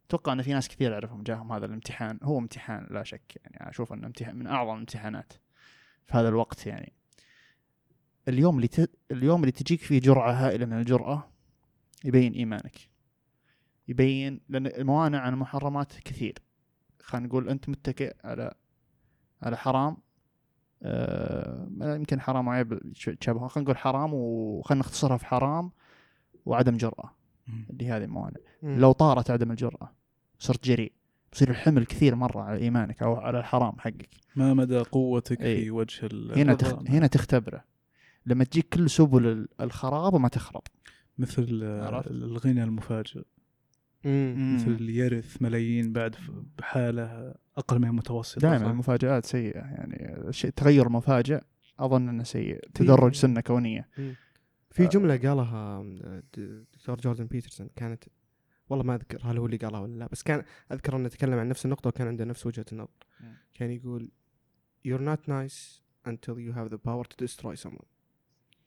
أتوقع إن في ناس كثير اعرفهم جاهم هذا الامتحان. هو امتحان لا شك يعني أشوف إنه امتحان من أعظم الامتحانات في هذا الوقت يعني. اليوم اللي ت... اليوم اللي تجيك فيه جرعة هائلة من الجرأة يبين إيمانك. يبين لأن الموانع عن المحرمات كثير. خلينا نقول أنت متكئ على على حرام آه يمكن حرام وعيب تشابه خلينا نقول حرام وخلينا نختصرها في حرام وعدم جرأة. اللي هذه الموانع. لو طارت عدم الجرأة صرت جريء يصير الحمل كثير مرة على إيمانك أو على الحرام حقك ما مدى قوتك إيه. في وجه هنا؟ تخ... هنا تختبره لما تجيك كل سبل ال- الخراب وما تخرب مثل عرفت؟ الغنى المفاجئ. مثل اللي يرث ملايين بعد بحالة أقل من المتوسطة دائما صح؟ المفاجآت سيئة يعني الشيء تغير مفاجئ أظن أنه سيء تدرج سنة كونية. في جملة قالها د- دكتور جوردن بيترسون كانت والله ما أذكر هل هو اللي قالها ولا لا بس كان أذكر أنه تكلم عن نفس النقطة وكان عنده نفس وجهة النظر. كان يقول you're not nice until you have the power to destroy someone.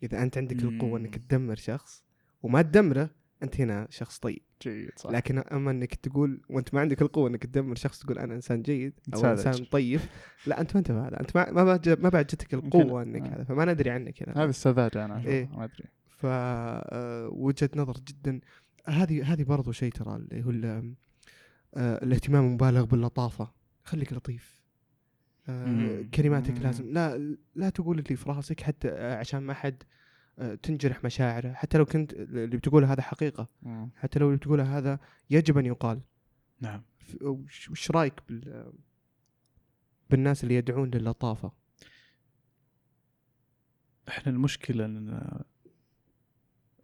إذا أنت عندك القوة إنك. تدمر شخص وما تدمره أنت هنا شخص طيب جيد صح لكن أما إنك تقول وأنت ما عندك القوة إنك تدمر شخص تقول أنا إنسان جيد أو. إنسان طيب لا أنت ما انت هذا أنت ما ما بعد ما بعد جتك القوة إنك آه. هذا فما ندري عنك هنا هذه السذاجة أنا أشوفها، إيه. ما أدري ف آه، وجهة نظر جدا هذه هذه برضو شيء ترى اللي هو آه، الاهتمام المبالغ باللطافة خليك لطيف آه،. كلماتك. لازم لا لا تقول اللي في راسك حتى آه، عشان ما حد آه، تنجرح مشاعره حتى لو كنت اللي بتقوله هذا حقيقة مم. حتى لو اللي بتقوله هذا يجب أن يقال نعم وش رأيك بال بالناس اللي يدعون للطافه إحنا المشكلة إن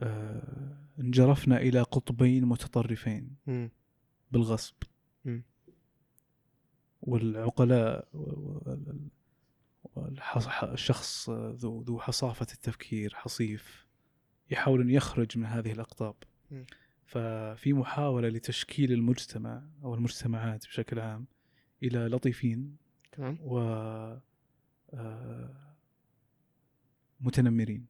آه، انجرفنا إلى قطبين متطرفين مم. بالغصب مم. والعقلاء والشخص ذو ذو حصافة التفكير حصيف يحاول أن يخرج من هذه الأقطاب. ففي محاولة لتشكيل المجتمع أو المجتمعات بشكل عام إلى لطيفين تمام. و آه، متنمرين.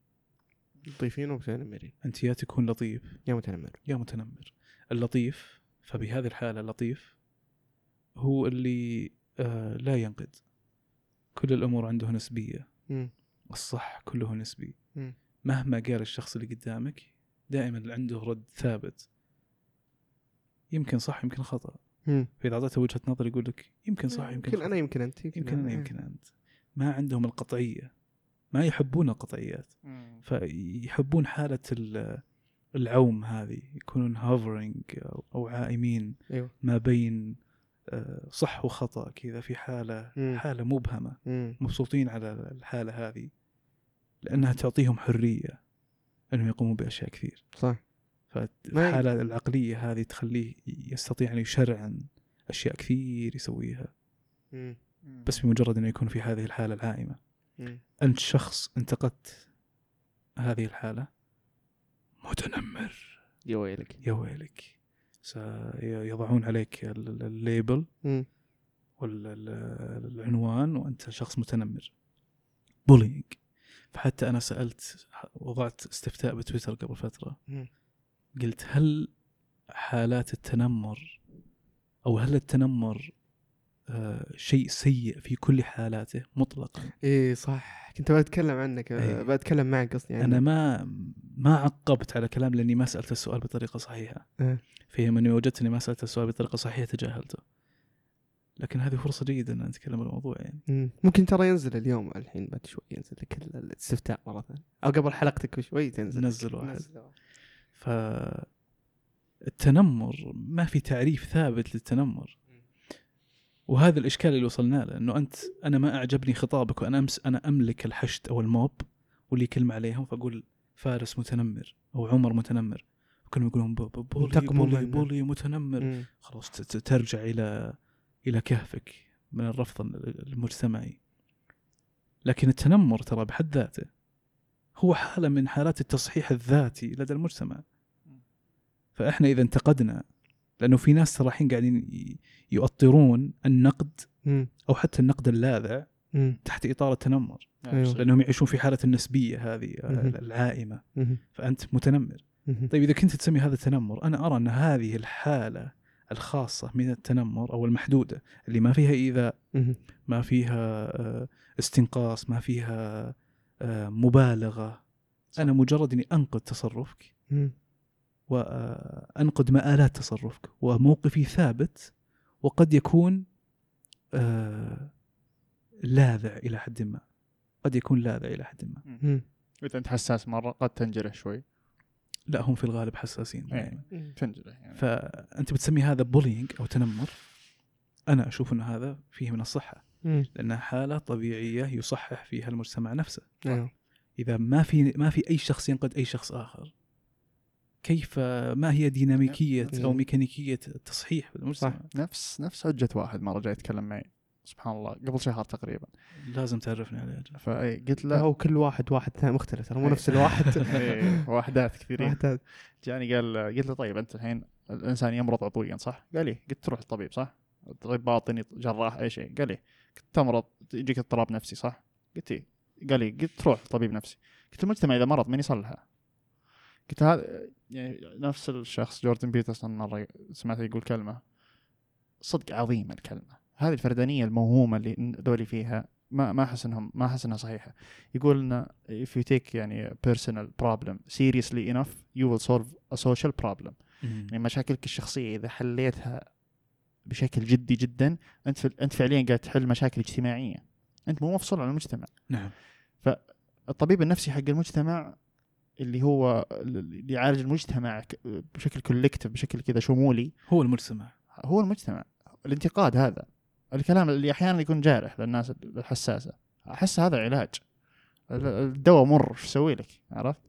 ضيفين ومتنمرين. أنت يا تكون لطيف يا متنمر. يا متنمر. اللطيف فبهذه الحالة اللطيف هو اللي آه لا ينقد. كل الأمور عنده نسبية مم. الصح كله نسبي مم. مهما قال الشخص اللي قدامك دائما عنده رد ثابت يمكن صح يمكن خطأ مم. فإذا أعطيته وجهة نظر يقول لك يمكن صح يمكن يمكن. أنا يمكن أنت يمكن أنا يمكن أنت ما عندهم القطعية ما يحبون القطعيات. فيحبون حالة ال- العوم هذه يكونون هوفرنج أو عائمين أيوه ما بين صح وخطأ كذا في حالة مم. حالة مبهمة. مم. مبسوطين على الحالة هذه. لأنها تعطيهم حرية أنهم يقوموا بأشياء كثير. صح. فالحالة العقلية هذه تخليه يستطيع أن يشرعن أشياء كثير يسويها. مم. بس بمجرد أنه يكون في هذه الحالة العائمة. مم. أنت شخص انتقدت هذه الحالة متنمر. يا ويلك. يا ويلك. سيضعون عليك ال- ال- ال label مم. وال- ال- العنوان وأنت شخص متنمر bullying فحتى أنا سألت وضعت استفتاء بتويتر قبل فترة. قلت هل حالات التنمر أو هل التنمر شيء سيء في كل حالاته مطلقا إيه صح كنت بتكلم عنك إيه. بتكلم معك قصدي يعني أنا ما ما عقبت على كلام لأني ما سألت السؤال بطريقة صحيحة إيه. فيما اني وجدت اني ما سألت السؤال بطريقة صحيحة تجاهلته لكن هذه فرصة جيدة إن نتكلم عن الموضوع يعني مم. ممكن ترى ينزل اليوم الحين بعد شوي ينزل لك ال- الاستفتاء مرة ثانية أو قبل حلقتك بشوي تنزل. نزل واحد. نزل واحد. ف التنمر ما في تعريف ثابت للتنمر وهذا الإشكال اللي وصلنا له إنه أنت أنا ما أعجبني خطابك وأنا أمس أنا أملك الحشد أو الموب واللي كلمة عليهم فأقول فارس متنمر أو عمر متنمر. كلهم يقولون بو- بو- بولي بولي. بولي متنمر. مم. خلاص ترجع إلى إلى كهفك من الرفض المجتمعي. لكن التنمر ترى بحد ذاته هو حالة من حالات التصحيح الذاتي لدى المجتمع. فإحنا إذا انتقدنا لأنه في ناس ترى الحين قاعدين يؤطرون النقد مم. أو حتى النقد اللاذع مم. تحت إطار التنمر أيوة. لانهم يعيشون في حالة النسبية هذه مهم. العائمة. فأنت متنمر. طيب إذا كنت تسمي هذا تنمر أنا أرى أن هذه الحالة الخاصة من التنمر أو المحدودة اللي ما فيها إيذاء. ما فيها آه، استنقاص ما فيها آه، مبالغة أنا مجرد إني أنقد تصرفك مم. وانقد مآلات تصرفك وموقفي ثابت وقد يكون آه، لاذع إلى حد ما قد يكون لاذع إلى حد ما مم. إذا أنت حساس مرة قد تنجرح شوي لا هم في الغالب حساسين. دائما مم. تنجرح يعني فأنت بتسمي هذا بولينج أو تنمر أنا أشوف ان هذا فيه من الصحة مم. لانها حالة طبيعية يصحح فيها المجتمع نفسه أيوة. إذا ما في ما في أي شخص ينقد أي شخص آخر كيف ما هي ديناميكية أو نعم. ميكانيكية التصحيح في المجتمع نفس نفس حجة واحد مرة جاي يتكلم معي سبحان الله قبل شهر تقريبا لازم تعرفني عليه. فأي قلت له هو كل واحد واحد ثاني مختلف ترى مو إيه. نفس الواحد (laughs) إيه، وحدات كثيرين واحد ثاني. جاني قال قلت له طيب أنت الحين الإنسان يمرض عضويا صح؟ قال لي قلت تروح الطبيب صح؟ طبيب باطني جراح أي شيء قال لي قلت تمرض يجيك اضطراب نفسي صح؟ قلت إيه. قال لي قلت تروح طبيب نفسي قلت المجتمع إذا مرض من يصلحه؟ قلت هذا يعني نفس الشخص جوردن بيترسون مرة سمعته يقول كلمة. صدق عظيمة الكلمة. هذه الفردانية الموهومة اللي ذولي فيها ما ما أحس إنهم ما أحس إنها صحيحة. يقول إن if you take يعني personal problem seriously enough you will solve a social problem. يعني مشاكلك الشخصية إذا حليتها بشكل جدي جدا أنت أنت فعليا قاعد تحل مشاكل اجتماعية. أنت مو مفصول عن المجتمع. نعم. الطبيب النفسي حق المجتمع اللي هو اللي يعالج المجتمع بشكل كولكتيف بشكل كذا شمولي. هو المجتمع. هو المجتمع. الانتقاد هذا. الكلام اللي أحيانا يكون جارح للناس الحساسة. أحس هذا علاج. ال- الدواء مر. شو أسوي لك؟ عرفت؟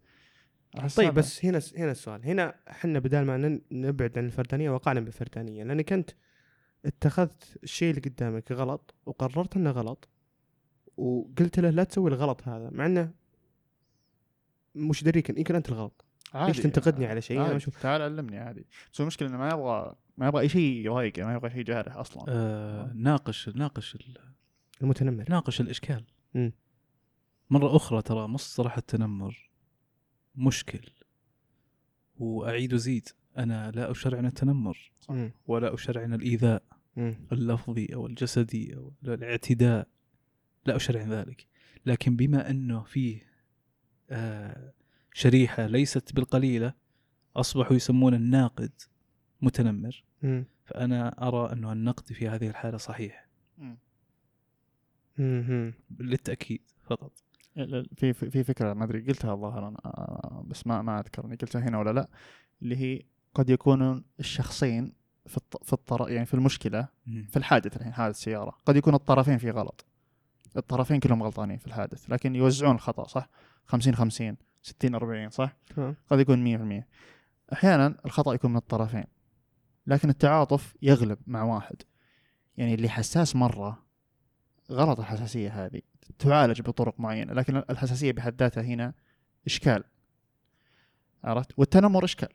طيب هذا- بس هنا هنا السؤال. هنا إحنا بدال ما نبعد عن الفردانية وقعنا بالفردانية. لأنك أنت اتخذت الشيء اللي قدامك غلط وقررت إنه غلط وقلت له لا تسوي الغلط هذا مع إنه مش دريك يمكن انت الغلط عادي. ليش تنتقدني على شيء؟ عادي. أشوف- تعال علمني عادي بس المشكلة إنه ما يبغى ما يبغى أي شيء يضايقه ما يبغى شيء جارح أصلا آه ناقش ناقش ال- المتنمر ناقش الإشكال مم. مرة أخرى ترى مصطلح التنمر مشكل وأعيد وزيد أنا لا اشرعن التنمر مم. ولا اشرعن الإيذاء مم. اللفظي أو الجسدي أو الاعتداء لا أشرع ذلك لكن بما أنه فيه آه، شريحة ليست بالقليلة أصبحوا يسمون الناقد متنمر. مم. فأنا أرى انه النقد في هذه الحالة صحيح. للتأكيد فقط. في في فكرة ما أدري قلتها الظاهر أنا بس ما ما اذكر اني قلتها هنا ولا لا. اللي هي قد يكونوا الشخصين في الط... في الطر... يعني في المشكلة في الحادث الحين حادث سياره قد يكون الطرفين في غلط. الطرفين كلهم غلطانين في الحادث لكن يوزعون الخطأ صح؟ 50 50 60 40 صح؟ تمام قد يكون 100% أحيانا الخطأ يكون من الطرفين لكن التعاطف يغلب مع واحد. يعني اللي حساس مرة غلط الحساسية هذه تعالج بطرق معينة لكن الحساسية بحد ذاتها هنا إشكال. عرفت؟ والتنمر إشكال.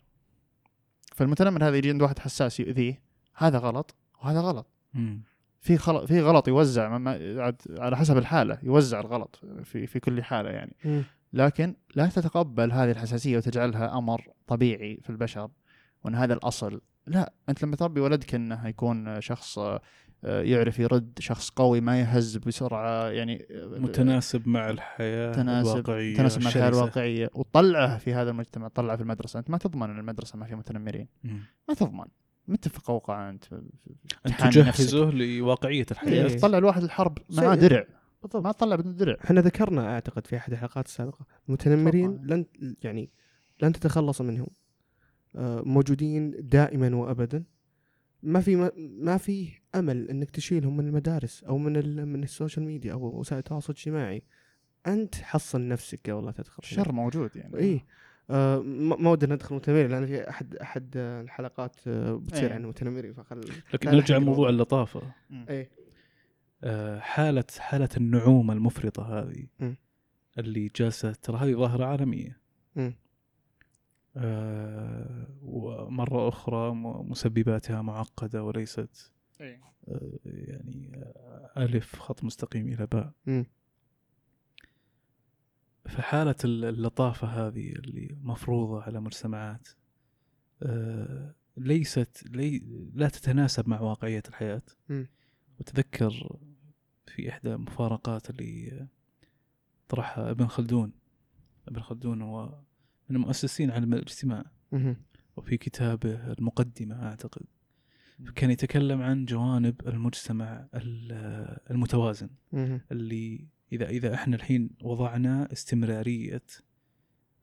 فالمتنمر هذا يجي عند واحد حساس يؤذيه هذا غلط وهذا غلط. مم. في غلط في غلط يوزع ما- ما عاد- على حسب الحالة يوزع الغلط في في كل حالة يعني مم. لكن لا تتقبل هذه الحساسية وتجعلها أمر طبيعي في البشر وإن هذا الأصل لا أنت لما تربي ولدك إنه يكون شخص آه، يعرف يرد شخص قوي ما يهز بسرعة يعني آه، متناسب مع الحياة تناسب الواقعية تناسب مع الحياة. الواقعية وتطلعه في هذا المجتمع تطلعه في المدرسة أنت ما تضمن إن المدرسة ما فيها متنمرين. ما تضمن متى في قوقعه انت ان تحامي تجهزه لواقعية الحياة. إيه. تطلع الواحد الحرب معاه درع. بالضبط. ما تطلع بدون درع. إحنا ذكرنا أعتقد في أحد الحلقات السابقة المتنمرين طبعاً. لن يعني لن تتخلص منهم. آه، موجودين دائما وابدا. ما في ما, ما في أمل إنك تشيلهم من المدارس أو من ال من السوشيال ميديا أو وسائل التواصل الاجتماعي. أنت حصن نفسك قبل لا تدخل. الشر موجود يعني. اي آه ما ما ودنا ندخل متنمرين لأن في احد أحد الحلقات آه، بتصير إيه. عن المتنمرين فخل لكن نرجع لموضوع. اللطافة. اي آه، حاله حالة النعومة المفرطة هذه مم. اللي جالسه ترى هذه ظاهرة عالمية. آه، ومرة أخرى م- مسبباتها معقدة وليست إيه. آه، يعني آه، ألف خط مستقيم إلى باء. فحالة ال- اللطافة هذه اللي مفروضة على مجتمعات آه، ليست لي لا تتناسب مع واقعية الحياة. وتذكر في إحدى المفارقات اللي طرحها ابن خلدون ابن خلدون هو من مؤسسين علم الاجتماع. وفي كتابه المقدمة أعتقد كان يتكلم عن جوانب المجتمع ال- المتوازن. اللي إذا إذا إحنا الحين وضعنا استمرارية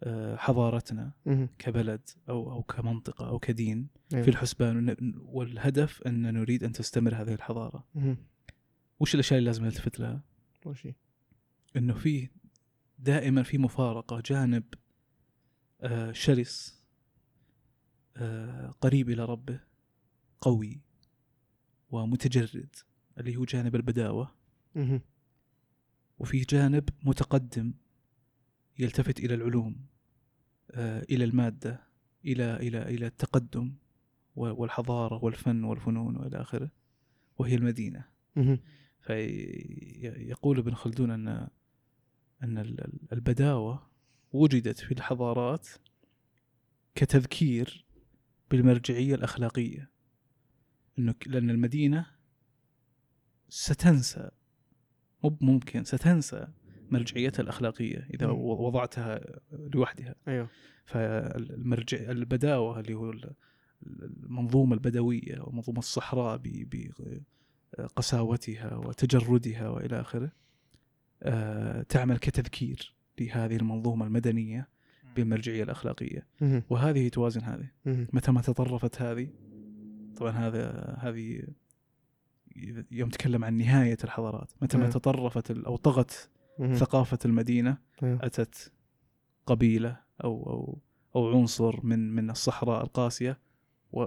آه، حضارتنا. كبلد أو أو كمنطقة أو كدين أيوة. في الحسبان والهدف أن نريد أن تستمر هذه الحضارة. وش الأشياء اللي لازم نلتفت لها؟ أول شيء. إنه في دائما في مفارقة جانب آه، شرس آه، قريب إلى ربه قوي ومتجرد اللي هو جانب البداوة. وفي جانب متقدم يلتفت إلى العلوم آه، إلى المادة إلى إلى إلى التقدم و- والحضارة والفن والفنون وإلى آخره وهي المدينة مم. فيقول ابن خلدون أن أن ال- ال- البداوة وجدت في الحضارات كتذكير بالمرجعية الأخلاقية إنه ك- لأن المدينة ستنسى مو ممكن ستنسى مرجعيتها الأخلاقية إذا مم. وضعتها لوحدها أيوه فالمرجع البداوة اللي هو ال- المنظومة البدوية ومنظومة الصحراء بقساوتها وتجردها وإلى آخره آه، تعمل كتذكير لهذه المنظومة المدنية بالمرجعية الأخلاقية مم. وهذه توازن هذه. متى ما تطرفت هذه طبعا هذا هذه يوم تكلم عن نهاية الحضارات متى ما مم. تطرفت أو طغت. ثقافة المدينة أيوة. أتت قبيلة أو أو أو عنصر من من الصحراء القاسية و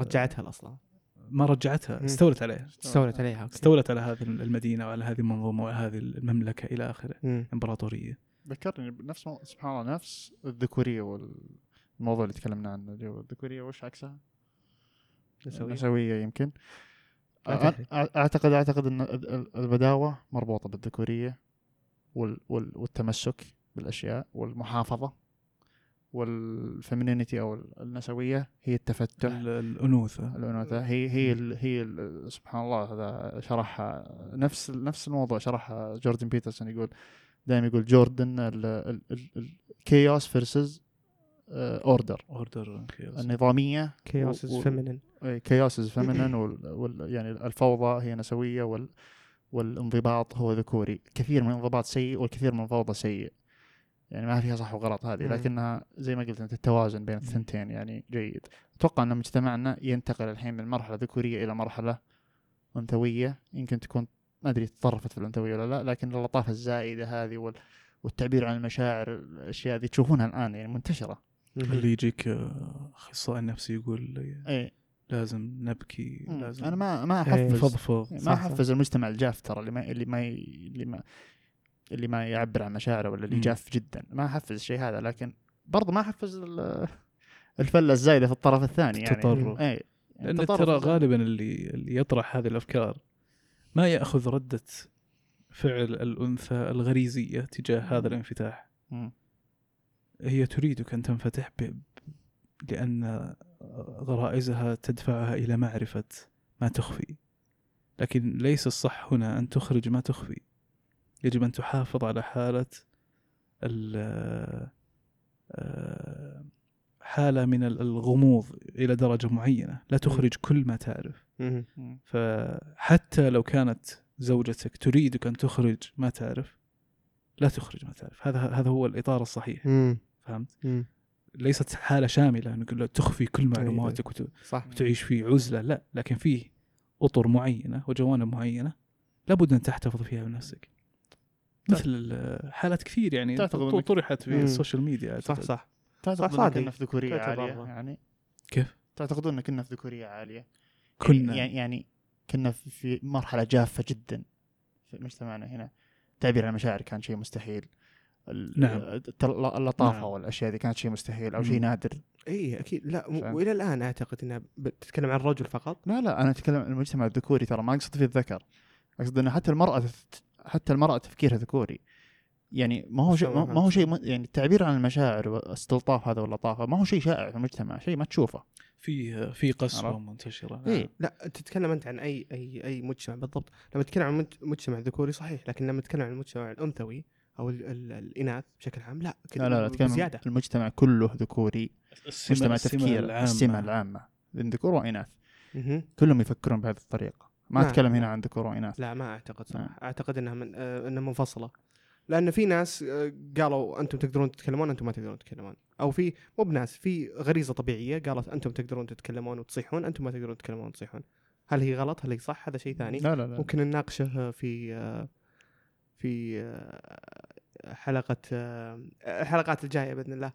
رجعتها الاصلا ما رجعتها مم. استولت عليها استولت عليها أوكي. استولت على هذه المدينة وعلى هذه المنظومة وعلى هذه المملكة إلى آخره. إمبراطورية ذكرني بنفس مو- سبحان الله نفس الذكورية والموضوع اللي تكلمنا عنه اللي هو الذكورية وش عكسها؟ نسوي. النسويه يمكن اعتقد أعتقد إن ال- ال- البداوة مربوطة بالذكورية وال وال والتمسك بالأشياء والمحافظة وال femininity أو النسوية هي التفتح. ال- الأنوثة. الأنوثة. هي هي ال هي ال سبحان الله هذا شرحها نفس نفس الموضوع شرحها جوردن بيترسون يقول دائما يقول جوردن ال chaos versus order order النظامية chaos is feminine. chaos is feminine وال يعني الفوضى هي نسوية وال والانضباط هو ذكوري. كثير من الانضباط سيء والكثير من الفوضى سيء. يعني ما فيها صح وغلط هذه. لكنها زي ما قلت أنت التوازن بين الثنتين يعني جيد. أتوقع أن مجتمعنا ينتقل الحين من مرحلة ذكورية إلى مرحلة أنثوية. يمكن تكون ما أدري تطرفت في الأنثوية ولا لا لكن اللطافه الزائدة هذه وال والتعبير عن المشاعر الأشياء ذي تشوفونها الآن يعني منتشرة. اللي يجيك آه، أخصائي نفسي يقول إي لازم نبكي لازم أنا ما ما. أحفز نفضفض ما. أحفز المجتمع الجاف ترى اللي ما اللي ما اللي ما اللي ما يعبر عن مشاعره ولا اللي مم. جاف جدا ما أحفز الشيء هذا لكن برضه ما أحفز ال- الفلة الزايدة في الطرف الثاني يعني التطرف. إي لأن ترى غالبا اللي اللي يطرح هذه الأفكار ما يأخذ ردة فعل الأنثى الغريزية تجاه هذا الانفتاح مم. هي تريدك أن تنفتح ب... لأن غرائزها تدفعها إلى معرفة ما تخفي. لكن ليس الصح هنا أن تخرج ما تخفي. يجب أن تحافظ على حالة ال- آه، حالة من الغموض إلى درجة معينة. لا تخرج كل ما تعرف. فحتى لو كانت زوجتك تريدك أن تخرج ما تعرف لا تخرج ما تعرف. هذا هذا هو الإطار الصحيح. فهمت مم. ليست حالة شاملة انك لا تخفي كل معلوماتك وت- صح وتعيش في عزلة لا لكن فيه أطر معينة وجوانب معينة لابد أن تحتفظ فيها بنفسك مثل ال- حالات كثير يعني تعتقد طرحت في. السوشيال ميديا صح. صح تعتقد صح، ان صادق. كنا في ذكوريه عالية. يعني كيف؟ تعتقدون ان كنا في ذكورية عالية كنا يعني يعني كنا في- في مرحلة جافة جدا في مجتمعنا هنا التعبير عن المشاعر كان شيء مستحيل نعم. اللطافة نعم. والأشياء دي كانت شيء مستحيل أو شيء. نادر اي أكيد لا. وإلى الآن أعتقد إنها بتتكلم عن الرجل فقط لا لا أنا أتكلم عن المجتمع الذكوري ترى ما أقصد في الذكر أقصد ان حتى المرأة حتى المرأة تفكيرها ذكوري يعني ما هو شيء ما هو شيء يعني التعبير عن المشاعر والاستلطاف هذا واللطافة ما هو شيء شائع في المجتمع شيء ما تشوفه في في قسوه؟ منتشرة إيه. لا تتكلم أنت عن أي أي أي مجتمع بالضبط لما تتكلم عن مج- مجتمع ذكوري صحيح لكن لما تتكلم عن المجتمع الأنثوي أو ال ال الإناث بشكل عام لا لا لا لا اتكلم زيادة. المجتمع كله ذكوري السمة مجتمع السمة تفكير العامة. السمة العامة بين ذكور وإناث. مهم. كلهم يفكرون بهذه الطريقة. ما نعم. أتكلم هنا عن ذكور وإناث. لا ما أعتقد نعم. صراحة أعتقد إنها من آه إنها منفصلة. لأن في ناس آه قالوا أنتم تقدرون تتكلمون أنتم ما تقدرون تتكلمون. أو في مو بناس في غريزة طبيعية قالت أنتم تقدرون تتكلمون وتصيحون أنتم ما تقدرون تتكلمون وتصيحون. هل هي غلط؟ هل هي صح؟ هذا شيء ثاني. لا لا لا. ممكن نناقشه في آه، في آه، حلقة آه، الحلقات الجاية بإذن الله.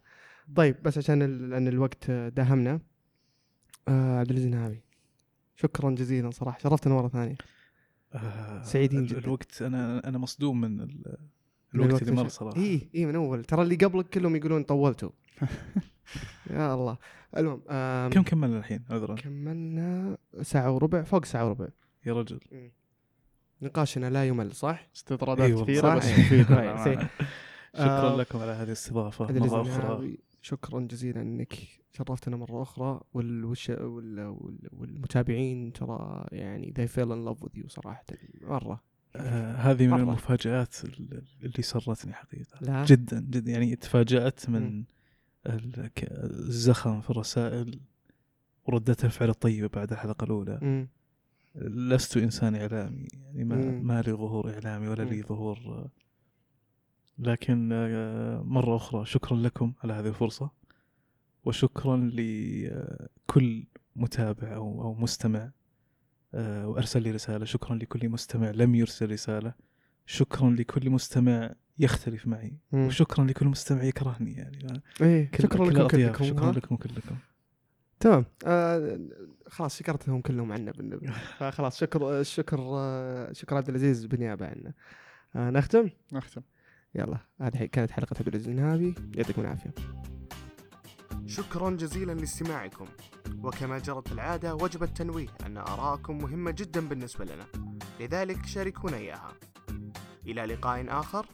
طيب بس عشان لأن الوقت داهمنا آه، عبد العزيز نهابي شكرا جزيلا صراحة. شرفتنا مرة ثانية. آه، سعيدين جداً. الوقت أنا أنا مصدوم من ال- من الوقت اللي مر صراحة. اي اي من أول. ترى اللي قبلك كلهم يقولون طولتوا. (laughs) يا الله. المهم كم كملنا الحين؟ عذرا. كملنا ساعة وربع فوق ساعة وربع. يا رجل. نقاشنا لا يمل صح؟ استطرادات أي والله. كثيرة بس صح. مفيدة كويس. للأمانة. شكرا آه، لكم على هذه الاستضافة مرة أخرى شكرا جزيلا إنك شرفتنا مرة أخرى وال... والش... وال... وال... والمتابعين ترى يعني they fell in love with you صراحة مرة آه هذه من مرة. المفاجآت ال- اللي سرتني حقيقة لا جدا جدا يعني تفاجأت من الزخم في الرسائل وردة الفعل الطيبة بعد الحلقة الأولى مم. لست إنسان إعلامي يعني ما, مم. ما لي ظهور إعلامي ولا لي. ظهور آه، لكن آه، مرة أخرى شكرا لكم على هذه الفرصة وشكرا لكل متابع أو أو مستمع آه، وأرسل لي رسالة شكرا لكل مستمع لم يرسل رسالة شكرا لكل مستمع يختلف معي مم. وشكرا لكل مستمع يكرهني يعني إيه كل- شكرا لكم. كلكم شكرا؟ لكم كلكم تمام آه خلاص شكرتهم كلهم عنا بالنبي. (laughs) فخلاص شكر شكر شكر عبد العزيز بالنيابة عنا. آه نختم؟ نختم. يلا هذه كانت حلقة عبد العزيز النهابي. يعطيكم العافية. شكرا جزيلا لاستماعكم. وكما جرت العادة وجب التنويه أن آراءكم مهمة جدا بالنسبة لنا. لذلك شاركونا إياها. إلى لقاء آخر.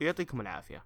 يعطيكم العافية.